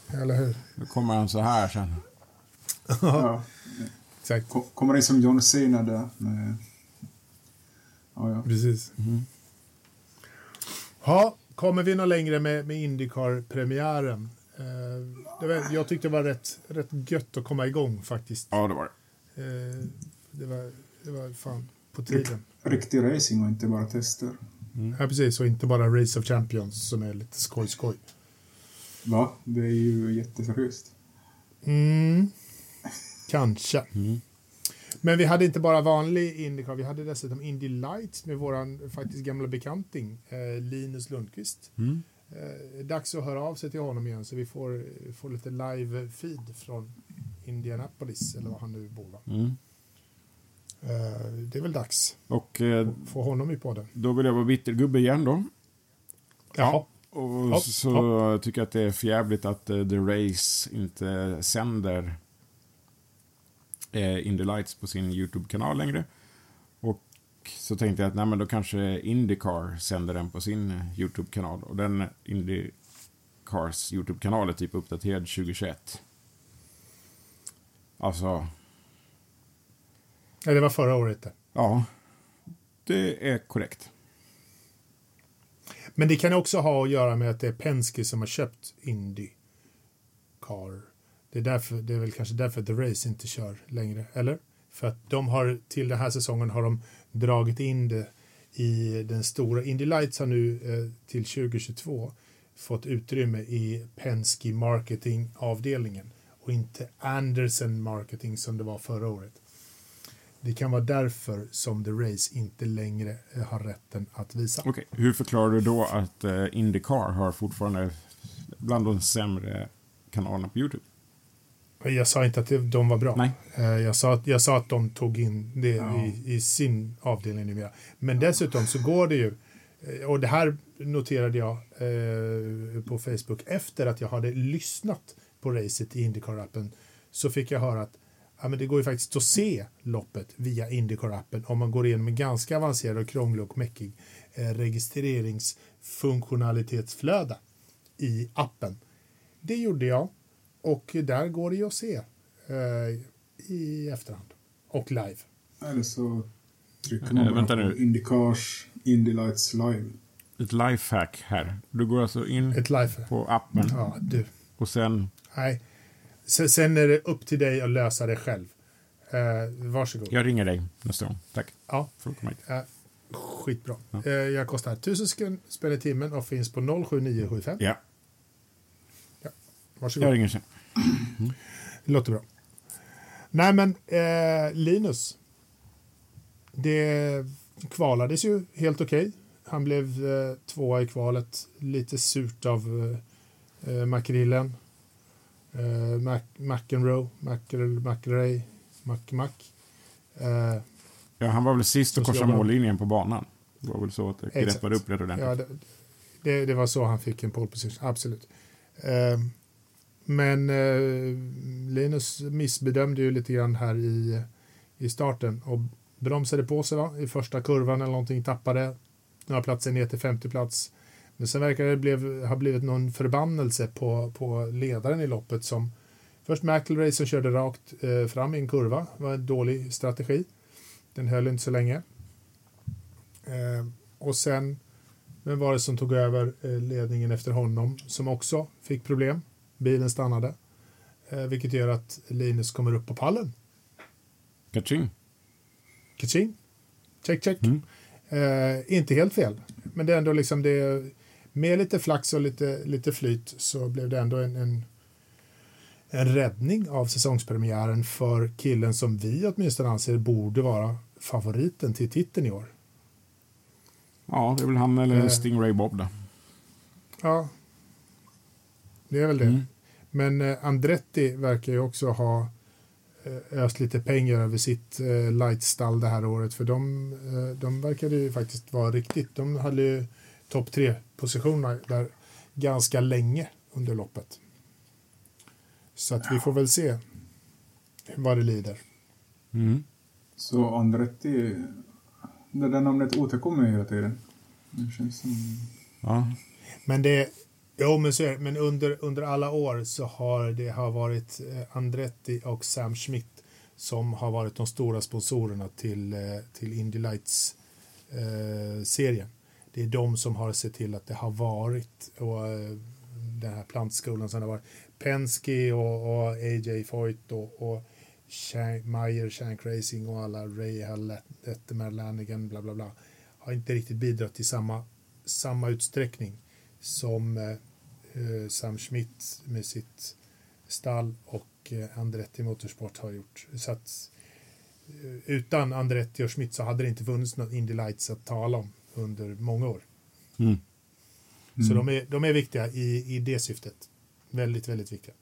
Eller hur? Då kommer han så här sen. Ja. Exakt. Ko- Kommer in som John Cena där. Med... Ja, ja. Precis. Ja, kommer vi något längre med, med Indycar-premiären? Eh, var, jag tyckte det var rätt, rätt gött att komma igång faktiskt. Ja, det var det. Eh, det, var, det var fan på tiden. Riktig racing och inte bara tester. Ja, precis. Och inte bara Race of Champions som är lite skoj-skoj. Va? Det är ju jätteseriöst. Mm. Kanske. Mm. Men vi hade inte bara vanlig Indycar, vi hade dessutom Indy Lights med våran faktiskt gamla bekanting eh, Linus Lundqvist. Mm. Eh, dags att höra av sig till honom igen så vi får, får lite live-feed från Indianapolis eller var han nu bor. Va? Mm. Eh, det är väl dags Och eh, få honom i podden. då vill jag vara bittergubbe igen då. Ja. Och Ja, så tycker jag att det är förjävligt att eh, The Race inte sänder eh, Indy Lights på sin YouTube-kanal längre. Och så tänkte jag att nej, men då kanske Indycar sänder den på sin YouTube-kanal. Och den Indycars YouTube-kanal är typ uppdaterad 2021. Alltså, Nej, det var förra året ja. Det är korrekt. Men det kan också ha att göra med att det är Penske som har köpt Indy Car. Det är, därför, det är väl kanske därför The Race inte kör längre, eller? För att de har till den här säsongen har de dragit in det i den stora. Indy Lights har nu eh, till 2022 fått utrymme i Penske marketingavdelningen och inte Anderson marketing som det var förra året. Det kan vara därför som The Race inte längre eh, har rätten att visa. Okej, hur förklarar du då att eh, Indycar har fortfarande bland de sämre kanalerna på YouTube? Jag sa inte att de var bra. Nej. Eh, Jag sa, att, jag sa att de tog in det Ja. i, i sin avdelning numera. Men dessutom så går det ju, eh, och det här noterade jag eh, på Facebook efter att jag hade lyssnat på racet i Indycar-appen så fick jag höra att ja, men det går ju faktiskt att se loppet via Indycar-appen om man går igenom en ganska avancerad och krånglig och mäckig eh, registreringsfunktionalitetsflöde i appen. Det gjorde jag och där går det ju att se eh, i efterhand och live. Eller så trycker Eh, man bara vänta på nu. Indycars Indy Lights Live. Ett lifehack här. Du går alltså in på appen Ja, du. och sen... Nej. Sen, sen är det upp till dig att lösa det själv. Eh, varsågod. Jag ringer dig nästa gång. Tack. Ja, Får du komma hit. eh, skitbra. Ja. Eh, jag kostar 1000 skun- spänn i timmen och finns på 07975. Ja, Varsågod. jag ringer sen. Det låter bra. Nej, men eh, Linus. Det kvalades ju helt okej. Han blev tvåa i kvalet. Lite surt av eh, Makrillen. Eh, Mac, McEnroe, McRae, McMac. Eh, Ja, han var väl sist att korsa mållinjen på banan. Det var väl så att det Exakt. greppade upp rätt ordentligt. ja, det, det, det var så han fick en pole position, absolut. Eh, men eh, Linus missbedömde ju lite grann här i, i starten och bromsade på sig va? i första kurvan eller någonting, tappade några platser ner till 50 plats. Men sen verkar det blev, ha blivit någon förbannelse på, på ledaren i loppet som först McElray som körde rakt eh, fram i en kurva, Det var en dålig strategi. Den höll inte så länge. Eh, och sen, vem var det som tog över eh, ledningen efter honom som också fick problem? Bilen stannade. Eh, vilket gör att Linus kommer upp på pallen. Kaching. Kaching. Check, check. Mm. Eh, inte helt fel. Men det är ändå liksom det. Med lite flax och lite, lite flyt så blev det ändå en, en, en räddning av säsongspremiären för killen som vi åtminstone anser borde vara favoriten till titeln i år. Ja, det är väl han eller Eh. Stingray Bob då. Ja, det är väl det. Mm. Men eh, Andretti verkar ju också ha eh, öst lite pengar över sitt eh, lightstall det här året. För de, eh, de verkade ju faktiskt vara riktigt. De hade ju topp tre positionerna där ganska länge under loppet. Så att vi får väl se vad det lider. Mm. Så Andretti, det där namnet återkommer ju hela tiden. Det känns som... Ja. Men det Jo, men, så är, det. men under, under alla år så har det har varit eh, Andretti och Sam Schmidt som har varit de stora sponsorerna till, eh, till Indy Lights-serien det är de som har sett till att det har varit och, eh, den här plantskolan som har varit Penske och, och AJ Foyt och, och Shank, Meyer, Shank Racing och alla Ray Hallett, Lanigan, bla bla bla har inte riktigt bidragit till samma, samma utsträckning som eh, eh, Sam Schmidt med sitt stall och eh, Andretti Motorsport har gjort. Så att, eh, utan Andretti och Schmidt så hade det inte funnits någon Indy Lights att tala om under många år. Mm. Så de är, de är viktiga i, i det syftet. Väldigt, väldigt viktiga.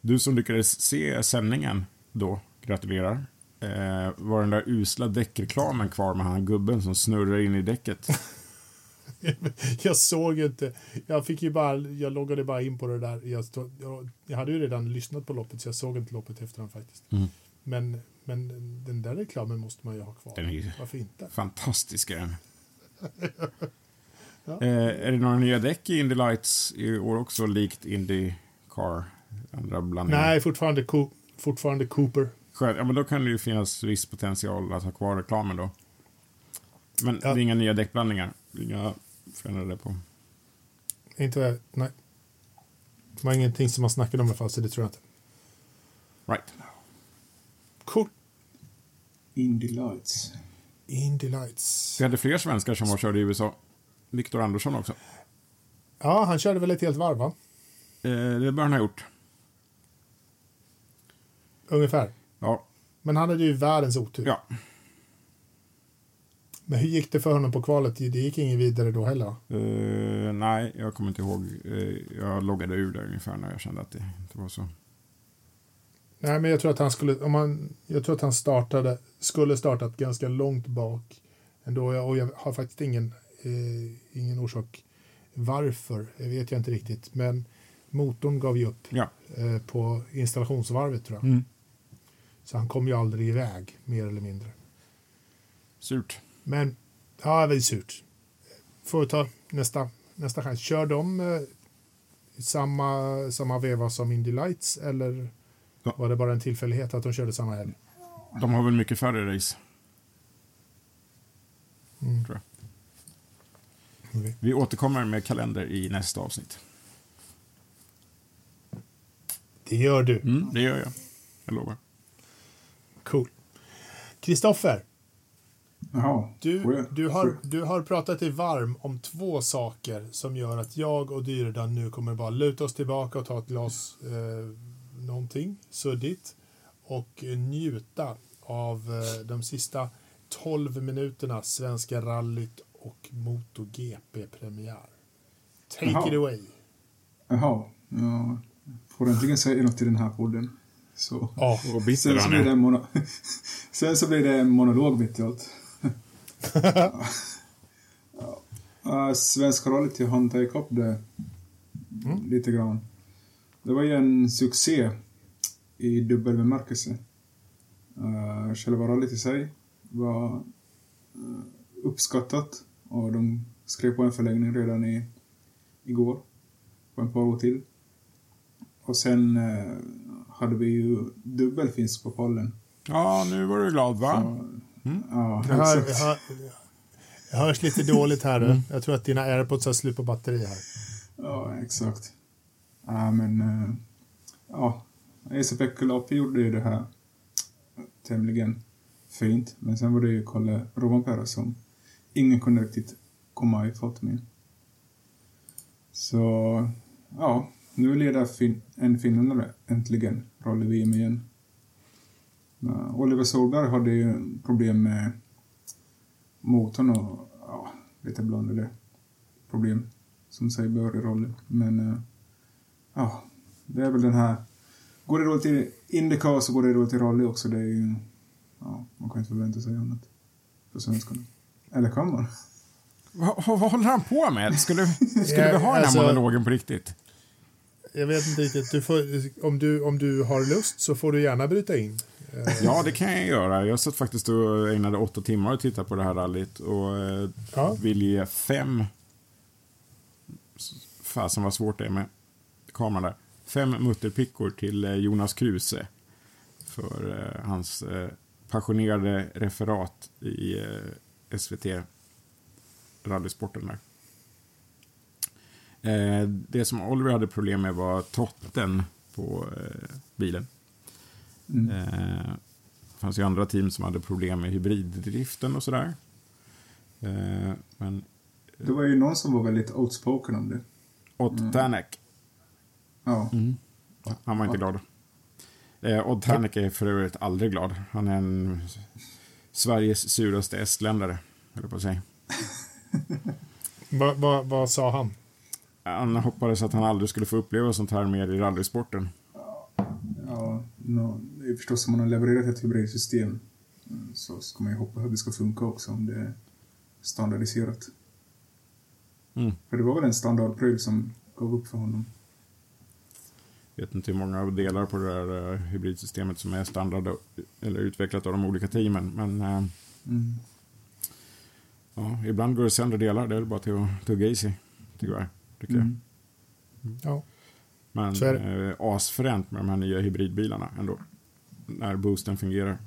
Du som lyckades se sändningen då, gratulerar. Eh, var den där usla däckreklamen kvar med han gubben som snurrar in i däcket? jag såg ju inte. Jag fick ju bara, jag loggade bara in på det där. Jag, stod, jag, jag hade ju redan lyssnat på loppet så jag såg inte loppet efterhand faktiskt. Mm. Men, men den där reklamen måste man ju ha kvar. Den är ju Varför inte? fantastisk. Är den. Ja. eh, är det några nya däck i Indy Lights i år också, likt Indy Car? Andra blandningar? Nej, fortfarande, Co- fortfarande Cooper. Skönt. Ja, men då kan det ju finnas viss potential att ha kvar reklamen då. Men Ja. det är inga nya däckblandningar. Inga förändrade på. Inte vad jag, nej. Det var ingenting som man snackade om i alla fall, så det tror jag inte. Right. Cool. Indy Lights. Indy Lights. Vi hade fler svenskar som var körde i USA. Viktor Andersson också. Ja, han körde väl ett helt varv, va? Eh, det bör han ha gjort. Ungefär. Ja. Men han hade ju världens otur. ja. Men hur gick det för honom på kvalet? Det gick ingen vidare då heller. Eh, nej, jag kommer inte ihåg. Eh, jag loggade ur där ungefär när jag kände att det inte var så. Nej, men jag tror att han skulle, om han, jag tror att han startade, skulle startat ganska långt bak ändå. Och jag har faktiskt ingen, eh, ingen orsak varför, det vet jag inte riktigt. Men motorn gav ju upp Ja. eh, på installationsvarvet tror jag. Mm. Så han kom ju aldrig iväg, mer eller mindre. Surt. Men, ja, väldigt surt. Får vi ta nästa, nästa chans. Kör de eh, samma, samma veva som Indy Lights eller Ja. var det bara en tillfällighet att de körde samma helg? De har väl mycket färre race. Mm. Tror jag. Okej. Vi återkommer med kalender i nästa avsnitt. Det gör du. Mm, det gör jag. Jag lovar. Cool. Kristoffer, du, du, har, du har pratat dig varm om två saker som gör att jag och Dyredan nu kommer bara luta oss tillbaka och ta ett glas eh, någonting suddigt och njuta av eh, de sista 12 minuterna Svenska rallyt och MotoGP-premiär. Take Jaha. it away. Jaha. Jag får äntligen säga något i den här podden. Så. Ja, bitter Sen så, blir det mono... Sen så blir det en monolog mitt i allt. ja. Uh, Svenska rallyt jag hann ta ikapp det lite grann. Det var ju en succé i dubbel bemärkelse. Uh, själva rallyt i sig var uh, uppskattat och de skrev på en förlängning redan i, igår. På ett par år till. Och sen uh, hade vi ju dubbelfinsk på pallen. Ja, nu var du glad va? Så, Ja, jag, hör, jag, exakt. hör, jag hörs lite dåligt här. du. Jag tror att dina airpods har slut på batteri här. Ja, exakt. Ja, men... Eh, ja, Esa-Pekka gjorde ju det här tämligen fint. Men sen var det ju Kalle Rovanperä som ingen kunde riktigt komma ifatt med. Så, ja, nu leder fin en finländare äntligen rally-VM igen. Oliver Solberg hade ju problem med motorn och ja, lite blandade problem som sig bör i rally. Men uh, ja, det är väl den här... Går det dåligt i Indycar så går det dåligt i rally också. Det är ju... Ja, man kan inte förvänta sig annat för svenskarna. Eller kan man? Vad, vad håller han på med? Skulle, skulle Ja, vi ha den här alltså- monologen på riktigt? Jag vet inte riktigt. Du får, om, du, om du har lust så får du gärna bryta in. Eh, Ja, det kan jag göra. Jag satt faktiskt och ägnade åtta timmar och tittade på det här rallyt och eh, Ja. vill ge fem... Fasen vad svårt det är med kameran där. Fem mutterpickor till eh, Jonas Kruse för eh, hans eh, passionerade referat i SVT rallysporten där. Det som Oliver hade problem med var trotten på bilen. Mm. Det fanns ju andra team som hade problem med hybriddriften och sådär. Men Det var ju någon som var väldigt outspoken om det. Odd Tanek, Ja. han var inte glad. Eh, Odd Tanek är för övrigt aldrig glad. Han är en Sveriges suraste estländare, höll på att säga. vad, vad, vad sa han? Han hoppades att han aldrig skulle få uppleva sånt här mer i rallysporten. Ja, no, det är förstås om man har levererat ett hybridsystem mm, så ska man ju hoppas att det ska funka också om det är standardiserat. Mm. För det var väl en standardpryl som gav upp för honom. Vet inte hur många delar på det där eh, hybridsystemet som är standard eller utvecklat av de olika teamen. Men eh, Mm. ja, ibland går det sönder delar. Det är bara till att tugga i sig, tyvärr. Tycker jag. Mm. Ja. Men Så är eh, asfränt med de här nya hybridbilarna ändå. När boosten fungerar.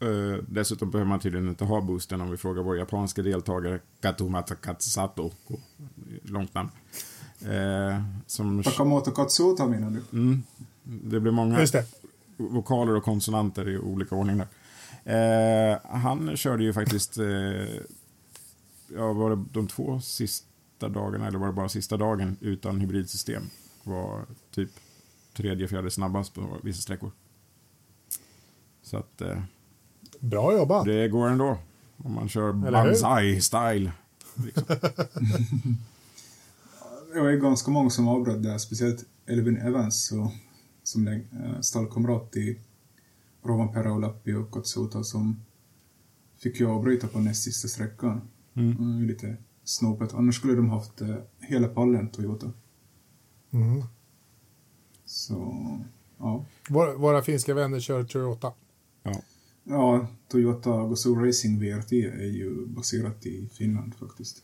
Eh, dessutom behöver man tydligen inte ha boosten om vi frågar vår japanska deltagare Katumata Katsato. Långt namn. Eh, som, Takamoto Katsuta menar du? mm, det blir många Just det. vokaler och konsonanter i olika ordning där. Eh, han körde ju faktiskt, eh, ja var det de två sista dagarna eller var det bara sista dagen utan hybridsystem? Var typ tredje, fjärde snabbast på vissa sträckor. Så att eh, Bra jobbat. det går ändå. Om man kör banzai-style. Liksom. Det var ju ganska många som avbröt där, speciellt Elvin Evans så, som är eh, stallkamrat till Rovanperä och Lappi och Katsuta som fick ju avbryta på näst sista sträckan. Mm. Ju lite snopet. Annars skulle de haft eh, hela pallen, Toyota. Mm. Så, ja. Våra, våra finska vänner kör Toyota. Ja. Ja, Toyota Gazoo Racing VRT är ju baserat i Finland faktiskt.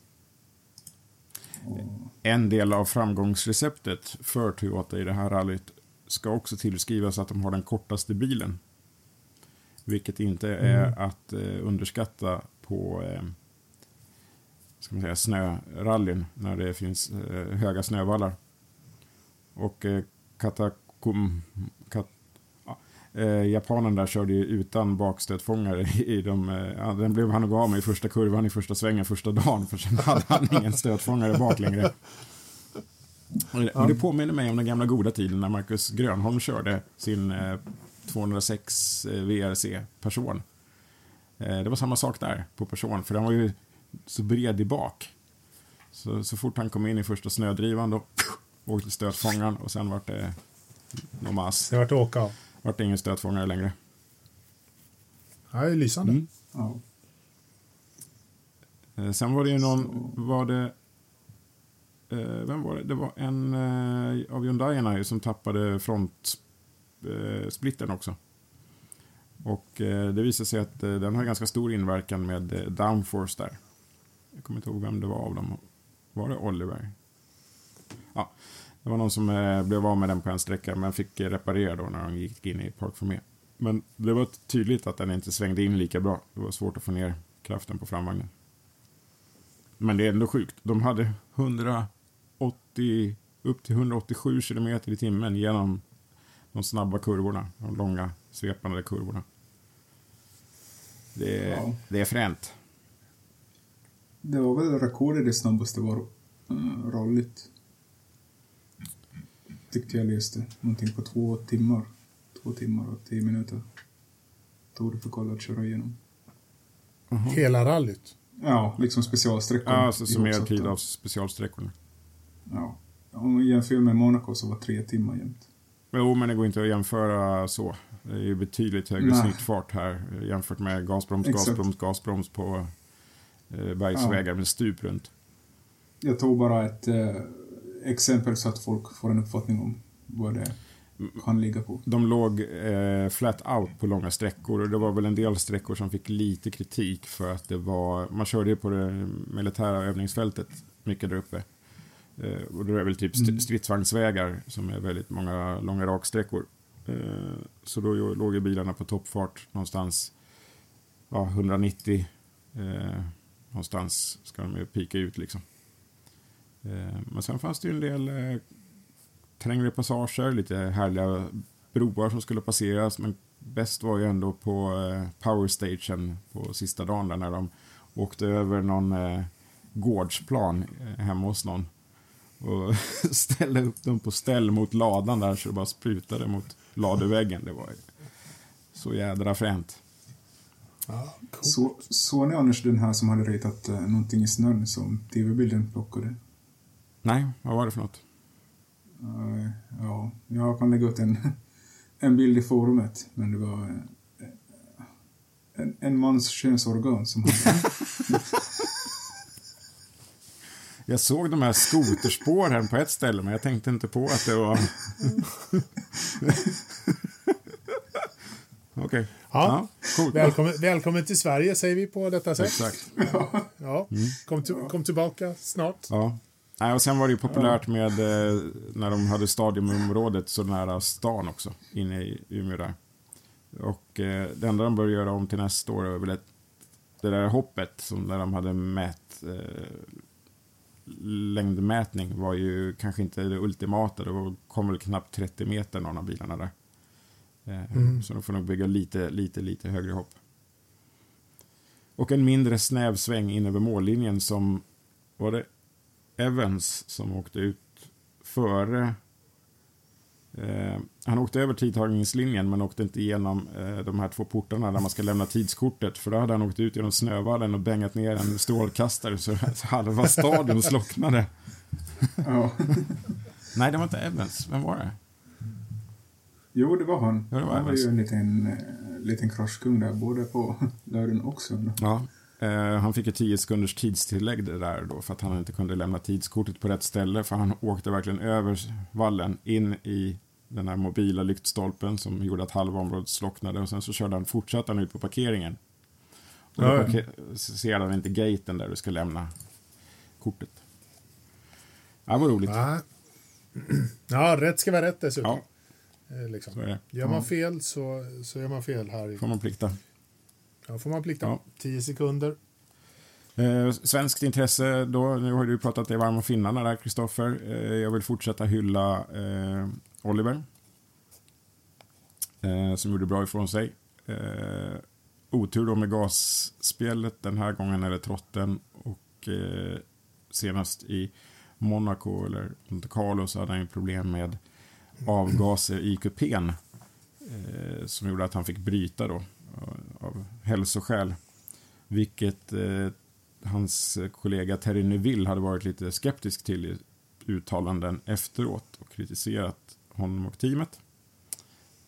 En del av framgångsreceptet för Toyota i det här rallyt ska också tillskrivas att de har den kortaste bilen. Vilket inte är att eh, underskatta på eh, ska man säga, snörallyn när det finns eh, höga snövallar. Och eh, Katakum, kat, eh, japanen där körde ju utan bakstötfångare i de, eh, den blev han nog av med i första kurvan i första svängen första dagen för sen hade han ingen stötfångare bak längre. Och det, och det påminner mig om den gamla goda tiden när Marcus Grönholm körde sin eh, 206 eh, VRC person. Eh, det var samma sak där på person, för den var ju så bred i bak. Så, så fort han kom in i första snödrivan då åkte stötfångaren och sen vart det nomas. Det vart åka av. Vart det ingen stötfångare längre. Ja, det är lysande. Mm. ja. Eh, sen var det ju någon, var det, eh, vem var det? Det var en eh, av Hyundaierna ju som tappade frontsplittern eh, också. Och eh, det visade sig att eh, den har ganska stor inverkan med eh, downforce där. Jag kommer inte ihåg vem det var av dem. Var det Oliver? Ja, det var någon som eh, blev av med den på en sträcka men fick eh, reparera då när de gick in i Park Formé. Men det var tydligt att den inte svängde in lika bra. Det var svårt att få ner kraften på framvagnen. Men det är ändå sjukt. De hade 180, upp till 187 kilometer i timmen genom de snabba kurvorna. De långa svepande kurvorna. Det är, Ja. det är fränt. Det var väl rekordet det snabbaste var uh, rallyt tyckte jag läste. Någonting på två timmar. Två timmar och tio minuter. Tog det för kolla att köra igenom. Hela rallyt. Ja, liksom specialsträckor. Ja, alltså summerad ihopsatta. tid av specialsträckorna. Ja. Om man jämför med Monaco så var tre timmar jämt. Jo, men det går inte att jämföra så. Det är ju betydligt högre Nej. snittfart här jämfört med gasbroms, Exakt. gasbroms, gasbroms på eh, bergsvägar med stup runt. Jag tog bara ett eh, exempel så att folk får en uppfattning om vad det kan ligga på. De låg eh, flat out på långa sträckor och det var väl en del sträckor som fick lite kritik för att det var, man körde ju på det militära övningsfältet mycket där uppe. Eh, och det är väl typ st- Mm. stridsvagnsvägar som är väldigt många långa raksträckor. Eh, så då låg ju bilarna på toppfart någonstans ja, 190 eh, någonstans ska de ju pika ut liksom. Eh, men sen fanns det ju en del eh, trängre passager, lite härliga broar som skulle passeras. Men bäst var ju ändå på eh, Power Station på sista dagen där när de åkte över någon gårdsplan hemma hos någon. Och ställde upp dem på ställ mot ladan där så det bara sprutade mot laduväggen. Det var ju så jädra fränt. Ja, cool. Så, såg ni Anders den här som hade ritat eh, någonting i snön som tv-bilden plockade? Nej, vad var det för något? Eh, ja, jag kan lägga ut en, en bild i forumet, men det var eh, en, en mans könsorgan som hade... Jag såg de här skoterspåren på ett ställe, men jag tänkte inte på att det var... Okej. Ja. coolt. Välkommen, välkommen till Sverige säger vi på detta sätt. Exakt. Ja. Kom, till, kom tillbaka snart. Ja. Nej, och sen var det ju populärt med eh, när de hade stadiumområdet så nära stan också, inne i Umeå där. Och eh, det enda de bör göra om till nästa år är väl ett, det där hoppet som där de hade mät, eh, längdmätning var ju kanske inte det ultimata. Det var, kom väl knappt 30 meter någon av bilarna där. Eh, Så de får nog bygga lite, lite, lite högre hopp. Och en mindre snäv sväng in över mållinjen som var det Evans som åkte ut före. Eh, han åkte över tidtagningslinjen men åkte inte igenom eh, de här två portarna där man ska lämna tidskortet. För då hade han åkt ut genom snövallen och bängat ner en strålkastare så halva stadion slocknade. ja. Nej, det var inte Evans. Vem var det? Jo, det var han. Ja, det var han var ju en liten, eh, liten kraschkung där, både på lördagen och söndagen. Ja. Eh, han fick ett 10 sekunders tidstillägg det där då för att han inte kunde lämna tidskortet på rätt ställe för han åkte verkligen över vallen in i den här mobila lyktstolpen som gjorde att halva området slocknade och sen så körde han, fortsatte han ut på parkeringen. Och då parker- ser han inte gaten där du ska lämna kortet. Ja, vad roligt. Ja. ja, rätt ska vara rätt dessutom. Ja, Eh, Liksom. så är det. Gör man fel så, så gör man fel här. Får man plikta. Ja, får man plikta. Ja. 10 sekunder. Eh, svenskt intresse då, nu har du pratat dig varm om finnarna där, Kristoffer. Eh, jag vill fortsätta hylla eh, Oliver. Eh, som gjorde bra ifrån sig. Eh, otur då med gasspelet den här gången, eller trotten. Och eh, senast i Monaco, eller Monte Carlo, så hade han ju problem med avgaser i kupén. Som gjorde att han fick bryta då, av- hälsoskäl. Vilket eh, hans kollega Terry Neville hade varit lite skeptisk till i uttalanden efteråt och kritiserat honom och teamet.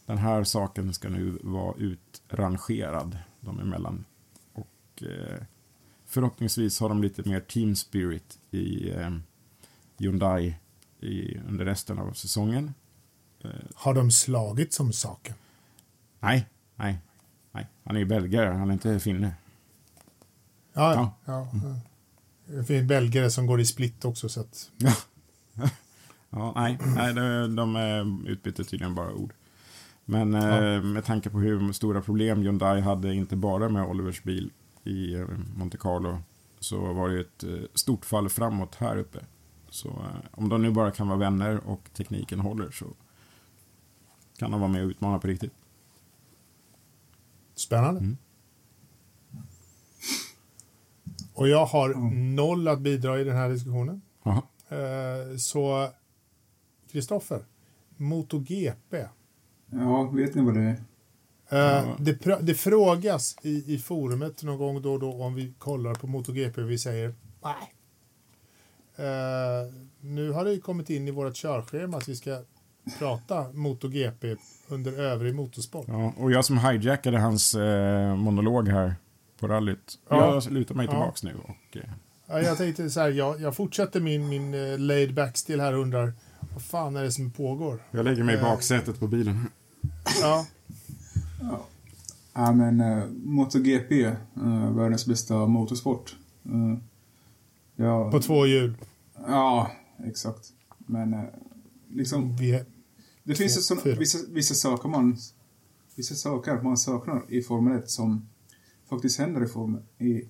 Den här saken ska nu vara utrangerad dem emellan. Och eh, förhoppningsvis har de lite mer team spirit i eh, Hyundai i, under resten av säsongen. Har de slagit som saken? Nej, nej, nej. Han är ju belgare, han är inte finne. Ja, Ja. ja. ja. Det finns belgare som går i split också. Så att, Ja. ja, nej, nej de, de eh, utbytte tydligen bara ord. Men eh, med tanke på hur stora problem Hyundai hade, inte bara med Olivers bil i eh, Monte Carlo, så var det ett stort fall framåt här uppe. Så om de nu bara kan vara vänner och tekniken håller så kan de vara med och utmana på riktigt. Spännande. Mm. Och jag har noll att bidra i den här diskussionen. Eh, Så Kristoffer, MotoGP. Ja, vet ni vad det är? Eh, det, pr- det frågas i, i forumet någon gång då och då om vi kollar på MotoGP och vi säger nej. Eh, nu har det ju kommit in i vårt körschema att vi ska prata MotoGP under övrig motorsport. Ja, och jag som hijackade hans eh, monolog här på rallyt. Ja. Jag lutar mig Ja. tillbaks nu och... Eh, Ja, jag tänkte så här, jag, jag fortsätter min, min uh, laid back stil här och undrar vad fan är det som pågår? jag lägger mig i Eh. baksätet på bilen. Ja, Ja, men uh, MotoGP, uh, världens bästa motorsport. Uh, ja, på två hjul. ja, exakt. Men uh, liksom, Vi, det finns såna, fyra. vissa, vissa saker man vissa saker man saknar i Formel 1 som faktiskt händer i Formel i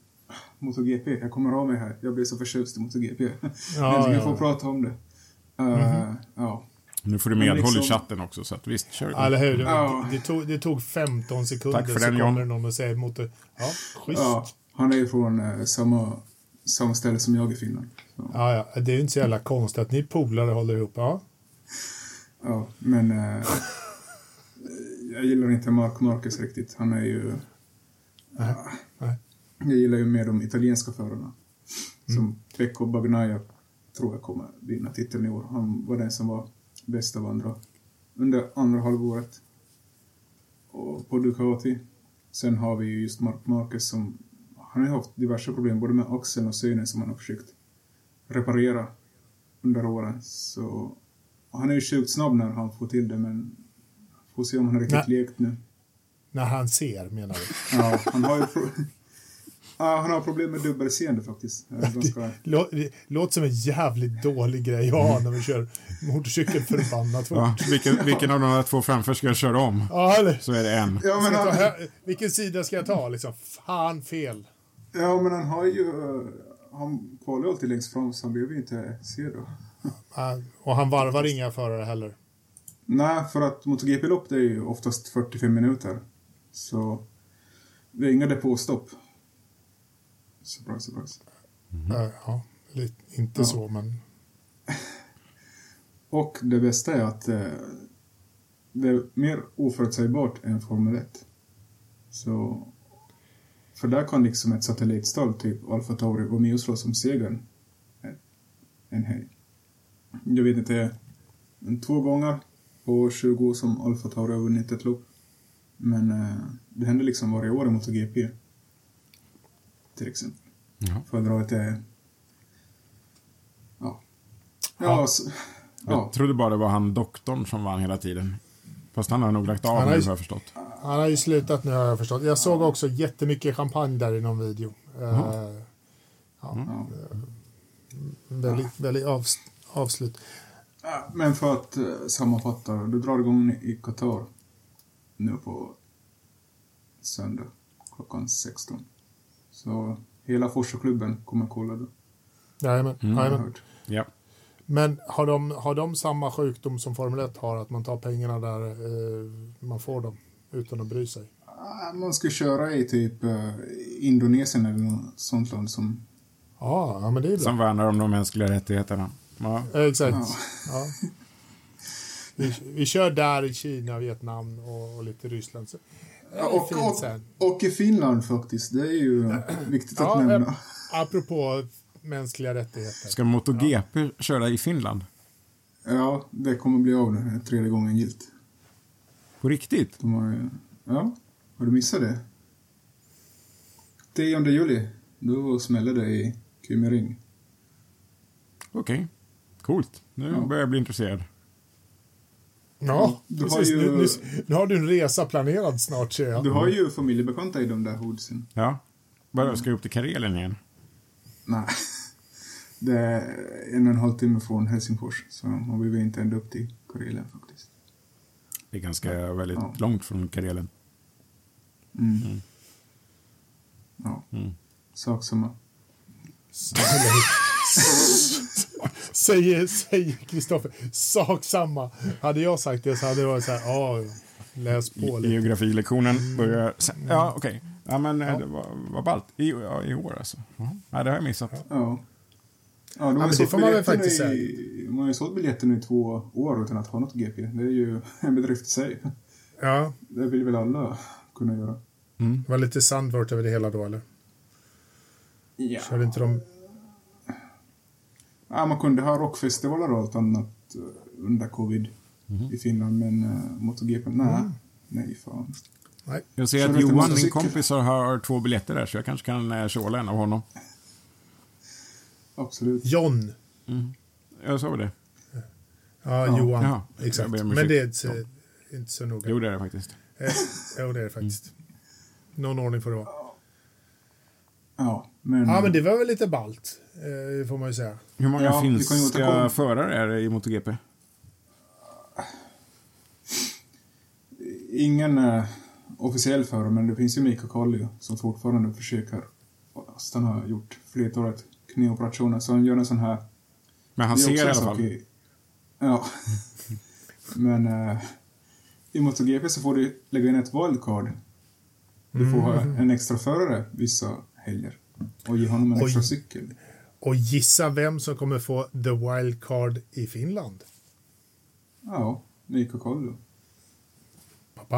MotoGP. Jag kommer av mig här. Jag blir så förtjust i MotoGP. Ja, jag ja. får prata om det. Uh, Ja. Nu får du Men medhåll i liksom- chatten också, så att visst, kör Ja, eller hur? Det, Ja. det, tog, det tog 15 sekunder Tack för så den, kommer John. någon och säger motor. Ja, schysst. ja. Han är ju från uh, samma, samma ställe som jag i Finland. Så, Ja, ja, det är ju inte så jävla konstigt att ni polare håller ihop. Ja. Ja, men uh, jag gillar inte Mark Marquez riktigt. Han är ju... Nej. Nej. Jag gillar ju mer de italienska förarna. Mm. Som Pecco Bagnaia tror jag kommer vinna titeln i år. Han var den som var bäst av andra under andra halvåret. Och på Ducati. Sen har vi ju just Mark Marquez som han har haft diverse problem både med axeln och synen som han har försökt reparera under åren. Så han är ju sjukt snabb när han får till det men får se om han är riktigt Nej. lekt nu. När han ser, menar du? Ja, han har ju ja, han har problem med dubbelseende faktiskt. Ganska... Lå, låter som en jävligt dålig grej att ha när vi kör motorcykel förbannat fort. Ja, vilken, vilken av de här två framför ska jag köra om? Ja, eller? Så är det en. Ja, men ta han, här, vilken sida ska jag ta? Liksom? Fan fel. ja, men han har ju... eh, Han kvalar ju alltid längst fram så han behöver ju inte se då. Ja, och han varvar inga förare heller. Nej, för att MotoGP-lopp är ju oftast 45 minuter. Så det är inga depåstopp. Surprise, surprise. Ja, Ja, lite, inte Ja. så, men... Och det bästa är att eh, det är mer oförutsägbart än Formel 1. Så... För där kan liksom ett satellitstall, typ Alfa Tauri, vara med och slåss om segern en- en helg. Jag vet inte, två gånger på 20 år som Alfa Tauri har vunnit ett lopp. Men eh, det händer liksom varje år i MotoGP. Till exempel. Ja. För att dra ett... eh, Ja. Ja. Ja, så, ja. Jag trodde bara det var han doktorn som vann hela tiden. Fast han har nog lagt av nu, ju- har jag förstått. Han har ju slutat nu har jag förstått. Jag såg också jättemycket champagne där i någon video. Eh, ja, ja. väldigt, väldigt avs, avslut. Men för att eh, sammanfatta, du drar igång i Qatar nu på söndag klockan 16. Så hela Forsa-klubben kommer kolla då. Jajamän, Mm. har jag jajamän. hört. Ja. Men har de, har de samma sjukdom som Formel 1 har? Att man tar pengarna där eh, man får dem utan att bry sig? Ah, Man ska köra i typ eh, Indonesien eller något sånt land som... Ja, ja men det är bra. Som värnar om de mänskliga rättigheterna. Ja. Exakt. Ja. Ja. Vi, vi kör där i Kina, Vietnam och, och lite Ryssland. Så, är Och, och, och i Finland faktiskt, det är ju viktigt att Ja, nämna. apropå mänskliga rättigheter. Ska MotoGP köra i Finland? Ja, det kommer bli av nu, tredje gången gilt. På riktigt? De har. Ja, har du missat det? 10 juli, då smäller det i Kymmering. Okej. Coolt. Nu Ja. börjar jag bli intresserad. Ja, Du har precis. ju- Nu, nu, nu har du en resa planerad snart ser jag. Du har ju familjebekanta i de där hoodsen. Ja. Bara ska jag upp till Karelen igen? Nej. Det är en och en halv timme från Helsingfors, så man behöver inte ända upp till Karelen faktiskt. Det är ganska väldigt Ja. långt från Karelen. Mm. Ja, Mm. sak samma. säger säger Kristoffer. Sak samma. Hade jag sagt det så hade det varit så här, ja, läs på lite. Geografilektionen börjar... sen- Ja, okej. Ja, men Ja. det var, var ballt. I, ja, I år alltså. Ja. Det har jag missat. Ja. Ja, de har men ju det sålt får man väl faktiskt i, Man har ju sålt biljetter nu i två år utan att ha något GP. Det är ju en bedrift i sig. Ja, Det vill väl alla kunna göra. det var lite sandvort över det hela då, eller? Ja. Körde inte de... ja, man kunde ha rockfestivaler och allt annat eh, under covid i Finland, men uh, MotoGP, nej. Nej, fan. Nej. Jag ser att Johan, min kompis, har- två biljetter där så jag kanske kan eh, tjåla en av honom. Absolut. John. Jag sa väl det? Ja, Ja. Johan. Ja, Exakt. Men det är inte, inte så noga. Jo, det är det faktiskt. Eh, jo, det är det faktiskt. Någon ordning får det vara. Ja, men... Ja, men det var väl lite ballt, eh, får man ju säga. Hur många Ja, finska förare är det i MotoGP? Ingen eh, officiell förare, men det finns ju Mika Kallio som fortfarande försöker. Fast han har gjort flertalet knäoperationer, så han gör en sån här... Men han ser i alla fall. I, ja. men eh, i MotoGP så får du lägga in ett wildcard. Du får ha Mm. en extra förare vissa helger. Och ge honom en Oj. extra cykel. Och gissa vem som kommer få the wild card i Finland? Ja, Mika Kallio. Pappa.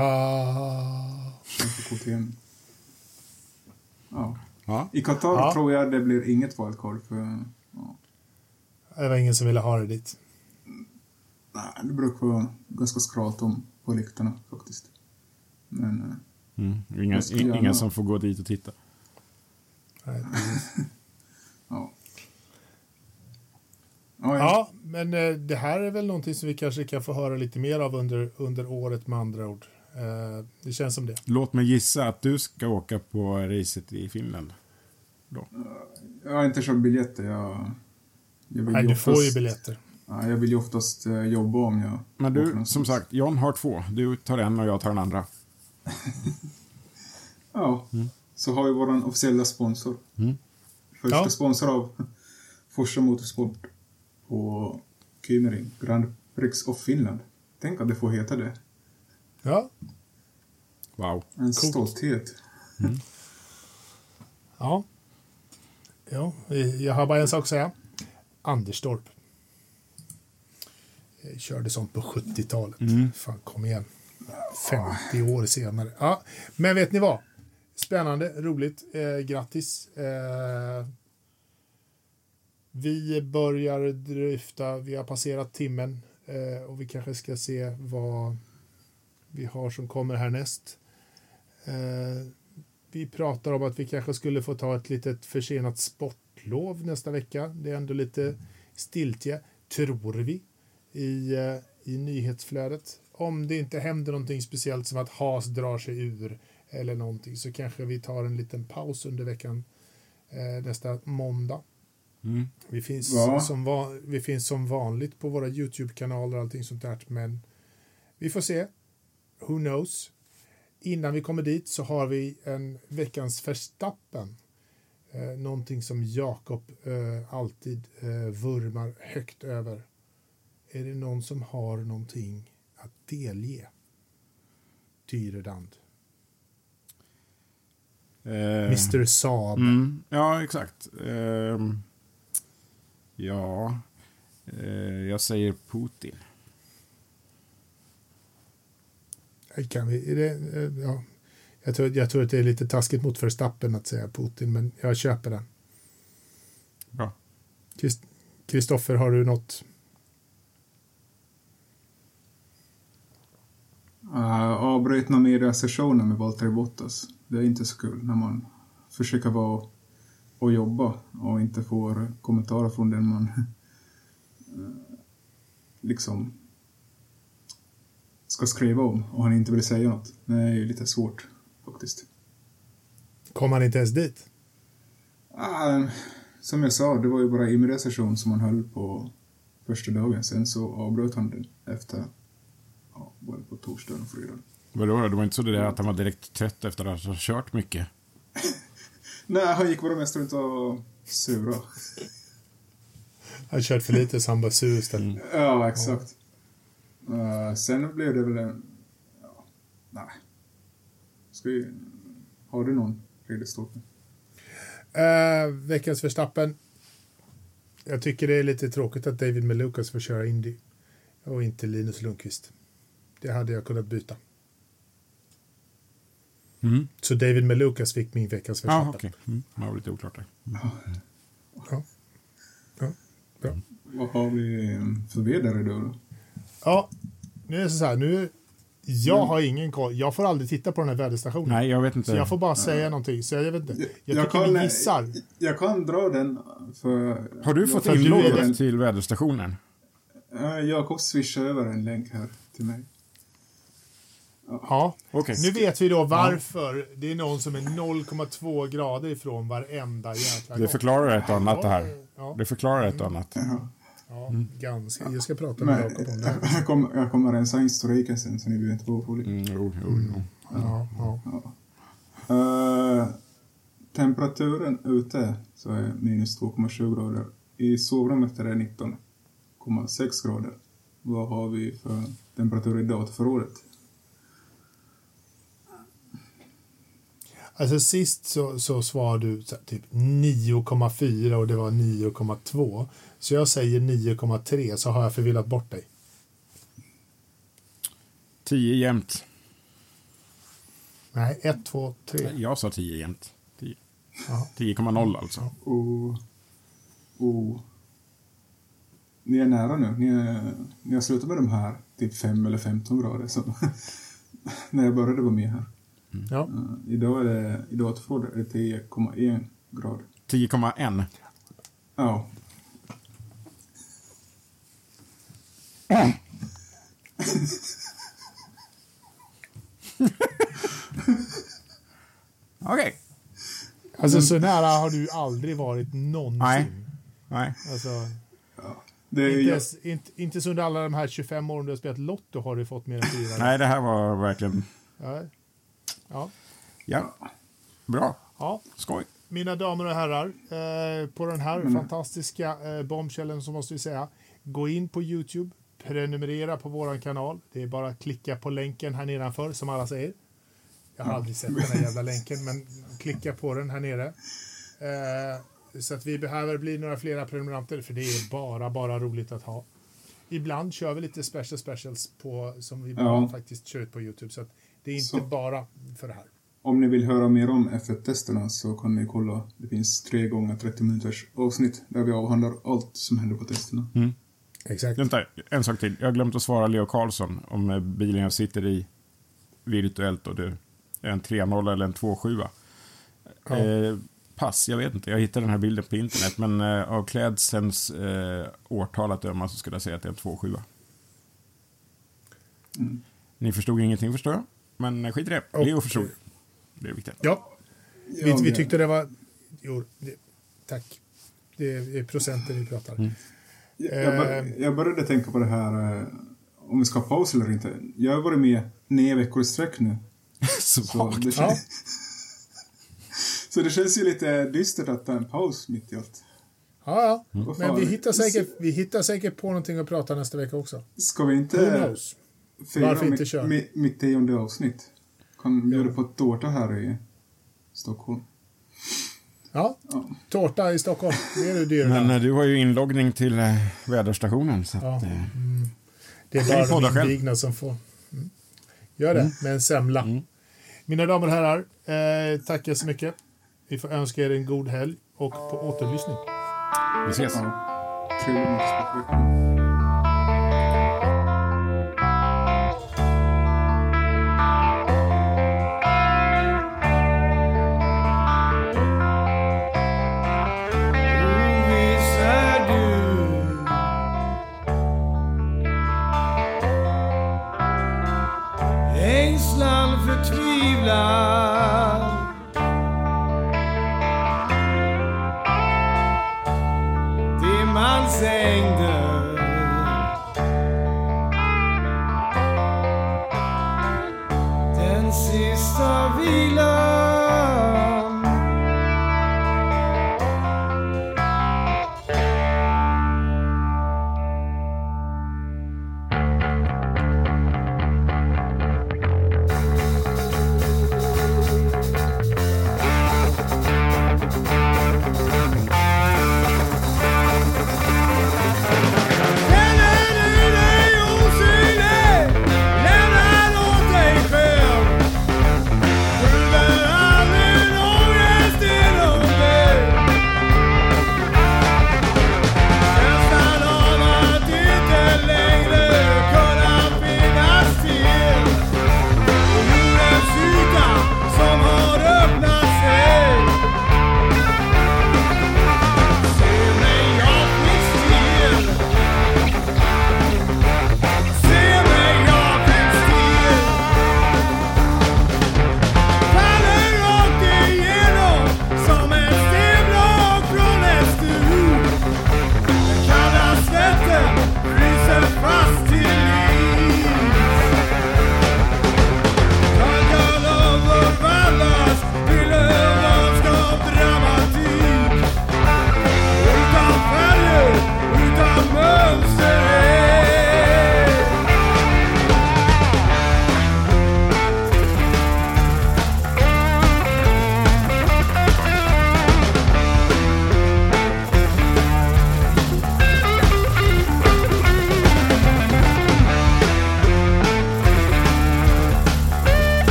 Ja. Ja. I Qatar Ja. tror jag det blir inget wildcard för... Ja. Det var ingen som ville ha det dit. Nej, det brukar vara ganska skralt om på läktarna faktiskt. Men... eh, Mm. Inga, inga gärna- som får gå dit och titta. Nej. Ja. Ja, ja. Ja, men eh, det här är väl någonting som vi kanske kan få höra lite mer av under, under året med andra ord. Eh, det känns som det. Låt mig gissa att du ska åka på racet i Finland. Jag har inte köpt biljetter. Jag, jag vill Nej, ju du får ju oftast- biljetter. Ja, jag vill ju oftast eh, jobba om jag... Men du, som sagt, John har två. Du tar en och jag tar den andra. Ja, så har vi vår officiella sponsor. Mm. Första Ja. sponsor av Forsa Motorsport på Kymmering, Grand Prix of Finland. Tänk att det får heta det. Ja, Wow. En stolthet. ja. ja. Jag har bara en sak att säga. Anderstorp. Jag körde sånt på 70-talet. Fan, kom igen. 50 år senare. Ja, men vet ni vad? Spännande, roligt. Eh, grattis. Eh, vi börjar dryfta, vi har passerat timmen eh, och vi kanske ska se vad vi har som kommer härnäst. Eh, vi pratar om att vi kanske skulle få ta ett litet försenat sportlov nästa vecka. Det är ändå lite stiltje, tror vi, i, eh, i nyhetsflödet. Om det inte händer någonting speciellt som att Haas drar sig ur eller någonting så kanske vi tar en liten paus under veckan eh, nästa måndag. Mm. Vi finns, Ja. som va- vi finns som vanligt på våra YouTube-kanaler och allting sånt där. Men vi får se. Who knows? Innan vi kommer dit så har vi en veckans Verstappen. Eh, någonting som Jakob eh, alltid eh, vurmar högt över. Är det någon som har någonting att delge? Tyredand. Eh, Mr Saab. Mm, ja, exakt. Ehm, ja, eh, jag säger Putin. Kan vi, det, eh, ja. jag, tror, jag tror att det är lite taskigt mot Verstappen att säga Putin, men jag köper den. Bra. Krist- Kristoffer, har du något? Uh, avbrutna mediasessioner med Valtteri Bottas. Det är inte så kul när man försöker vara och jobba och inte får kommentarer från den man eh, liksom ska skriva om och han inte vill säga något. Det är ju lite svårt faktiskt. Kom han inte ens dit? Ah, som jag sa, det var ju bara IMD-session som han höll på första dagen. Sen så avbröt han den efter, ja, det på torsdagen och fredagen. Vadå? Det var inte så det där att han var direkt trött efter att ha kört mycket? Nej, han gick bara mest runt och sura. Han kört för lite så han bara sur istället. Ja, exakt. Eh, sen blev det väl en... Ja, nej. Ska vi... Har du någon Ridderstolpe? Eh, veckans Verstappen. Jag tycker det är lite tråkigt att David Melukas får köra Indy och inte Linus Lundqvist. Det hade jag kunnat byta. Mm. Så David Melukas fick min veckas Ja, okej. Mm. Det var lite oklart där. Ja. Ja, bra. Vad har vi eh, för idag då? Ja, nu är det så här. Nu, jag Mm. har ingen koll. Jag får aldrig titta på den här väderstationen. Nej, jag vet Så inte. jag får bara säga någonting. Så jag vet inte. Jag, Jag kan- gissar. Jag kan dra den för... Har du jag fått den- till väderstationen? Eh, Jakob swishar över en länk här till mig. Ja. Okej. Nu vet vi då varför det är någon som är 0,2 grader ifrån varenda jäkla Det gång. förklarar ett och annat det här. Ja, Det förklarar ett och annat. Jaha. ja ganska. Jag ska prata med Jakob om det här. jag kommer, jag kommer rensa historiken sen så ni behöver inte vara oroliga. Mm, jo, jo, jo. Ja, ja. Eh, temperaturen ute så är minus 2,7 grader. I sovrummet är det 19,6 grader. Vad har vi för temperatur i datorförrådet? Alltså sist så, så svarade du så här, typ 9,4 och det var 9,2. Så jag säger 9,3 så har jag förvillat bort dig. 10 jämnt. Nej, 1, 2, 3. Jag sa 10 jämnt. 10. Ja. 10,0 alltså. Och, och, ni är nära nu. Ni, är, ni har slutat med de här typ 5 eller 15 grader som när jag började vara med här. Ja. Eh, idag är det, i datorförrådet är det 10,1 grader. 10,1. Ja. Okej. Alltså så nära har du aldrig varit någonsin. Nej. Nej. Alltså, Det är, inte, ens, inte, inte så under alla de här 25 åren du har spelat Lotto har du fått mer än fyra. Nej, det här var verkligen... Ja. Ja. Ja. Bra. ja, Skoj. mina damer och herrar, eh, på den här fantastiska eh, bombkällen så måste vi säga, gå in på Youtube, prenumerera på våran kanal. Det är bara att klicka på länken här nedanför som alla säger. Jag har aldrig sett den här jävla länken, men klicka på den här nere. Eh, så att vi behöver bli några flera prenumeranter, för det är bara, bara roligt att ha. Ibland kör vi lite special specials på, som vi bara Ja. faktiskt kör ut på Youtube, så att det är inte Så. bara för det här. Om ni vill höra mer om F1-testerna så kan ni kolla. Det finns tre gånger 30 minuters avsnitt där vi avhandlar allt som händer på testerna. Exakt. Vänta, en sak till. Jag har glömt att svara Leo Karlsson om eh, bilen jag sitter i virtuellt och det är en 3.0 eller en 2.7. Ja. Eh, pass, jag vet inte. Jag hittade den här bilden på internet, men eh, av klädselns eh, årtal att döma så skulle jag säga att det är en 2.7. Mm. Ni förstod ingenting förstår jag, men eh, skit i det. Och- Leo förstod. Det är viktigt. Ja, vi, vi tyckte det var... Jo, det, tack. Det är procenten vi pratar. Mm. Jag, jag, bör, jag började tänka på det här eh, om vi ska ha paus eller inte. Jag har varit med nio veckor i sträck nu. Så Svagt. det, Ja. känns, så det känns ju lite dystert att ta en paus mitt i allt. Ja, ja. Vad Men vi hittar, säkert, vi hittar säkert på någonting att prata nästa vecka också. Ska vi Who inte knows? Fira Varför inte mitt, köra? mitt, mitt tionde avsnitt? Kan bjuda på tårta här i Stockholm. Ja, Ja. tårta i Stockholm. Det är du dyr Men eh, du har ju inloggning till eh, väderstationen. Så Ja. att, eh, Det kan är bara de själv. invigna som får. Mm. Gör det, med en semla. Mm. Mina damer och herrar, eh, tackar så mycket. Vi får önska er en god helg och på återlyssning. vi ses. Ja. now.